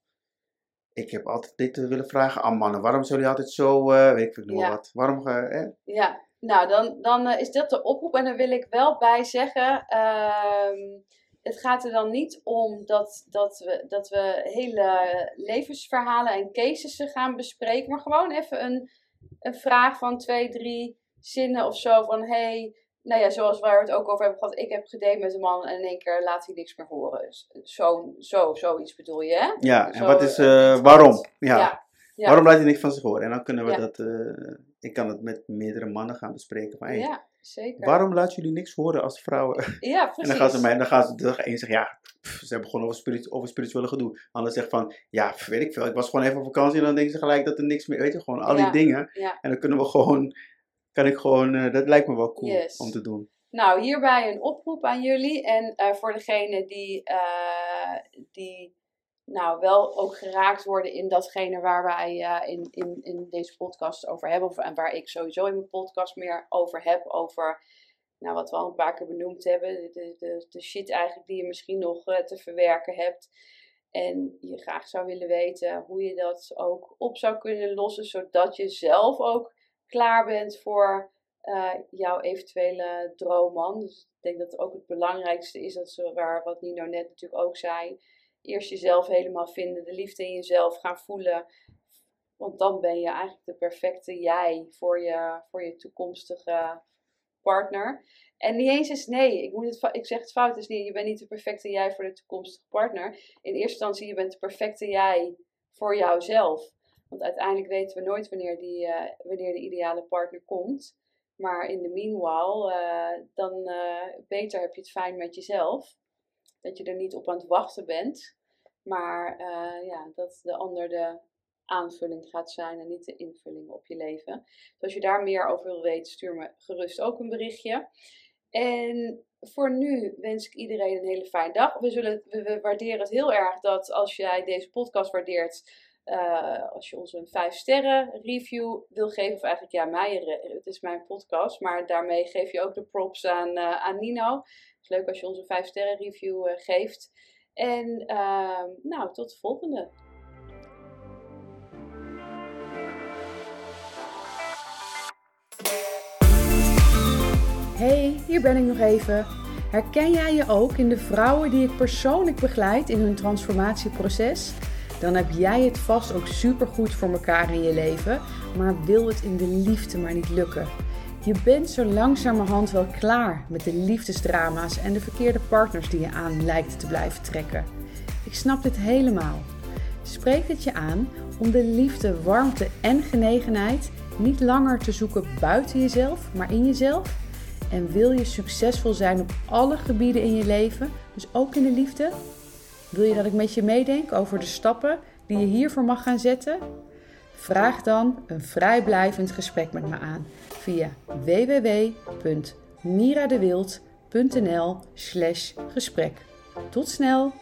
Speaker 2: ik heb altijd dit willen vragen aan mannen. Waarom zijn jullie altijd zo, weet ik noem
Speaker 1: Ja.
Speaker 2: wat. Waarom, ga eh?
Speaker 1: Ja, nou dan, dan is dat de oproep. En dan wil ik wel bij zeggen, ehm, het gaat er dan niet om dat, dat, we, dat we hele levensverhalen en cases gaan bespreken. Maar gewoon even een, een vraag van twee, drie zinnen of zo. Van hey, nou ja, zoals waar we het ook over hebben gehad. Ik heb gedate met een man en in één keer laat hij niks meer horen. Zo, zo, zoiets bedoel je, hè?
Speaker 2: Ja, en wat is,
Speaker 1: eh,
Speaker 2: eh, waarom? Ja.
Speaker 1: ja. ja.
Speaker 2: Waarom laat hij niks van zich horen? En dan kunnen we
Speaker 1: Ja.
Speaker 2: dat, eh, ik kan het met meerdere mannen gaan bespreken. Van, hey,
Speaker 1: Ja, zeker.
Speaker 2: waarom laten jullie niks horen als vrouwen?
Speaker 1: Ja, [laughs]
Speaker 2: En
Speaker 1: precies.
Speaker 2: dan gaan ze mij, dan gaan ze, dan één zeggen, ja, pff, ze hebben gewoon over, spiritu over spirituele gedoe. Ander zegt van, ja, pff, weet ik veel, ik was gewoon even op vakantie en dan denken ze gelijk dat er niks meer, weet je, gewoon al
Speaker 1: Ja.
Speaker 2: die dingen.
Speaker 1: Ja.
Speaker 2: En dan kunnen we gewoon, kan ik gewoon, eh, dat lijkt me wel cool
Speaker 1: Yes.
Speaker 2: om te doen.
Speaker 1: Nou, hierbij een oproep aan jullie. En eh, voor degenen die, eh, die nou, wel ook geraakt worden in datgene waar wij eh, in, in, in deze podcast over hebben. Of, en waar ik sowieso in mijn podcast meer over heb. Over nou, wat we al een paar keer benoemd hebben. De, de, de, shit eigenlijk die je misschien nog eh, te verwerken hebt. En je graag zou willen weten hoe je dat ook op zou kunnen lossen. Zodat je zelf ook klaar bent voor eh, jouw eventuele droomman. Dus ik denk dat ook het belangrijkste is, dat ze, waar, wat Nino net natuurlijk ook zei. Eerst jezelf helemaal vinden, de liefde in jezelf gaan voelen. Want dan ben je eigenlijk de perfecte jij voor je, voor je toekomstige partner. En niet eens is nee, ik, moet het, ik zeg het fout, is niet, je bent niet de perfecte jij voor de toekomstige partner. In eerste instantie, je bent de perfecte jij voor jouzelf. Want uiteindelijk weten we nooit wanneer, die, eh, wanneer de ideale partner komt. Maar in de meanwhile, eh, dan eh, beter heb je het fijn met jezelf. Dat je er niet op aan het wachten bent. Maar eh, ja, dat de ander de aanvulling gaat zijn en niet de invulling op je leven. Dus als je daar meer over wil weten, stuur me gerust ook een berichtje. En voor nu wens ik iedereen een hele fijne dag. We, zullen, we, waarderen het heel erg dat als jij deze podcast waardeert, eh, als je ons een 5 sterren review wil geven, of eigenlijk ja, mij, eh, het is mijn podcast, maar daarmee geef je ook de props aan, aan Nino. Het is leuk als je ons een 5 sterren review geeft. En ehm, nou, tot de volgende. Hey, hier ben ik nog even. Herken jij je ook in de vrouwen die ik persoonlijk begeleid in hun transformatieproces? Dan heb jij het vast ook supergoed voor elkaar in je leven, maar wil het in de liefde maar niet lukken. Je bent zo langzamerhand wel klaar met de liefdesdrama's en de verkeerde partners die je aan lijkt te blijven trekken. Ik snap dit helemaal. Spreek het je aan om de liefde, warmte en genegenheid niet langer te zoeken buiten jezelf, maar in jezelf? En wil je succesvol zijn op alle gebieden in je leven, dus ook in de liefde? Wil je dat ik met je meedenk over de stappen die je hiervoor mag gaan zetten? Vraag dan een vrijblijvend gesprek met me aan via www.miradewild.nl/gesprek. Tot snel!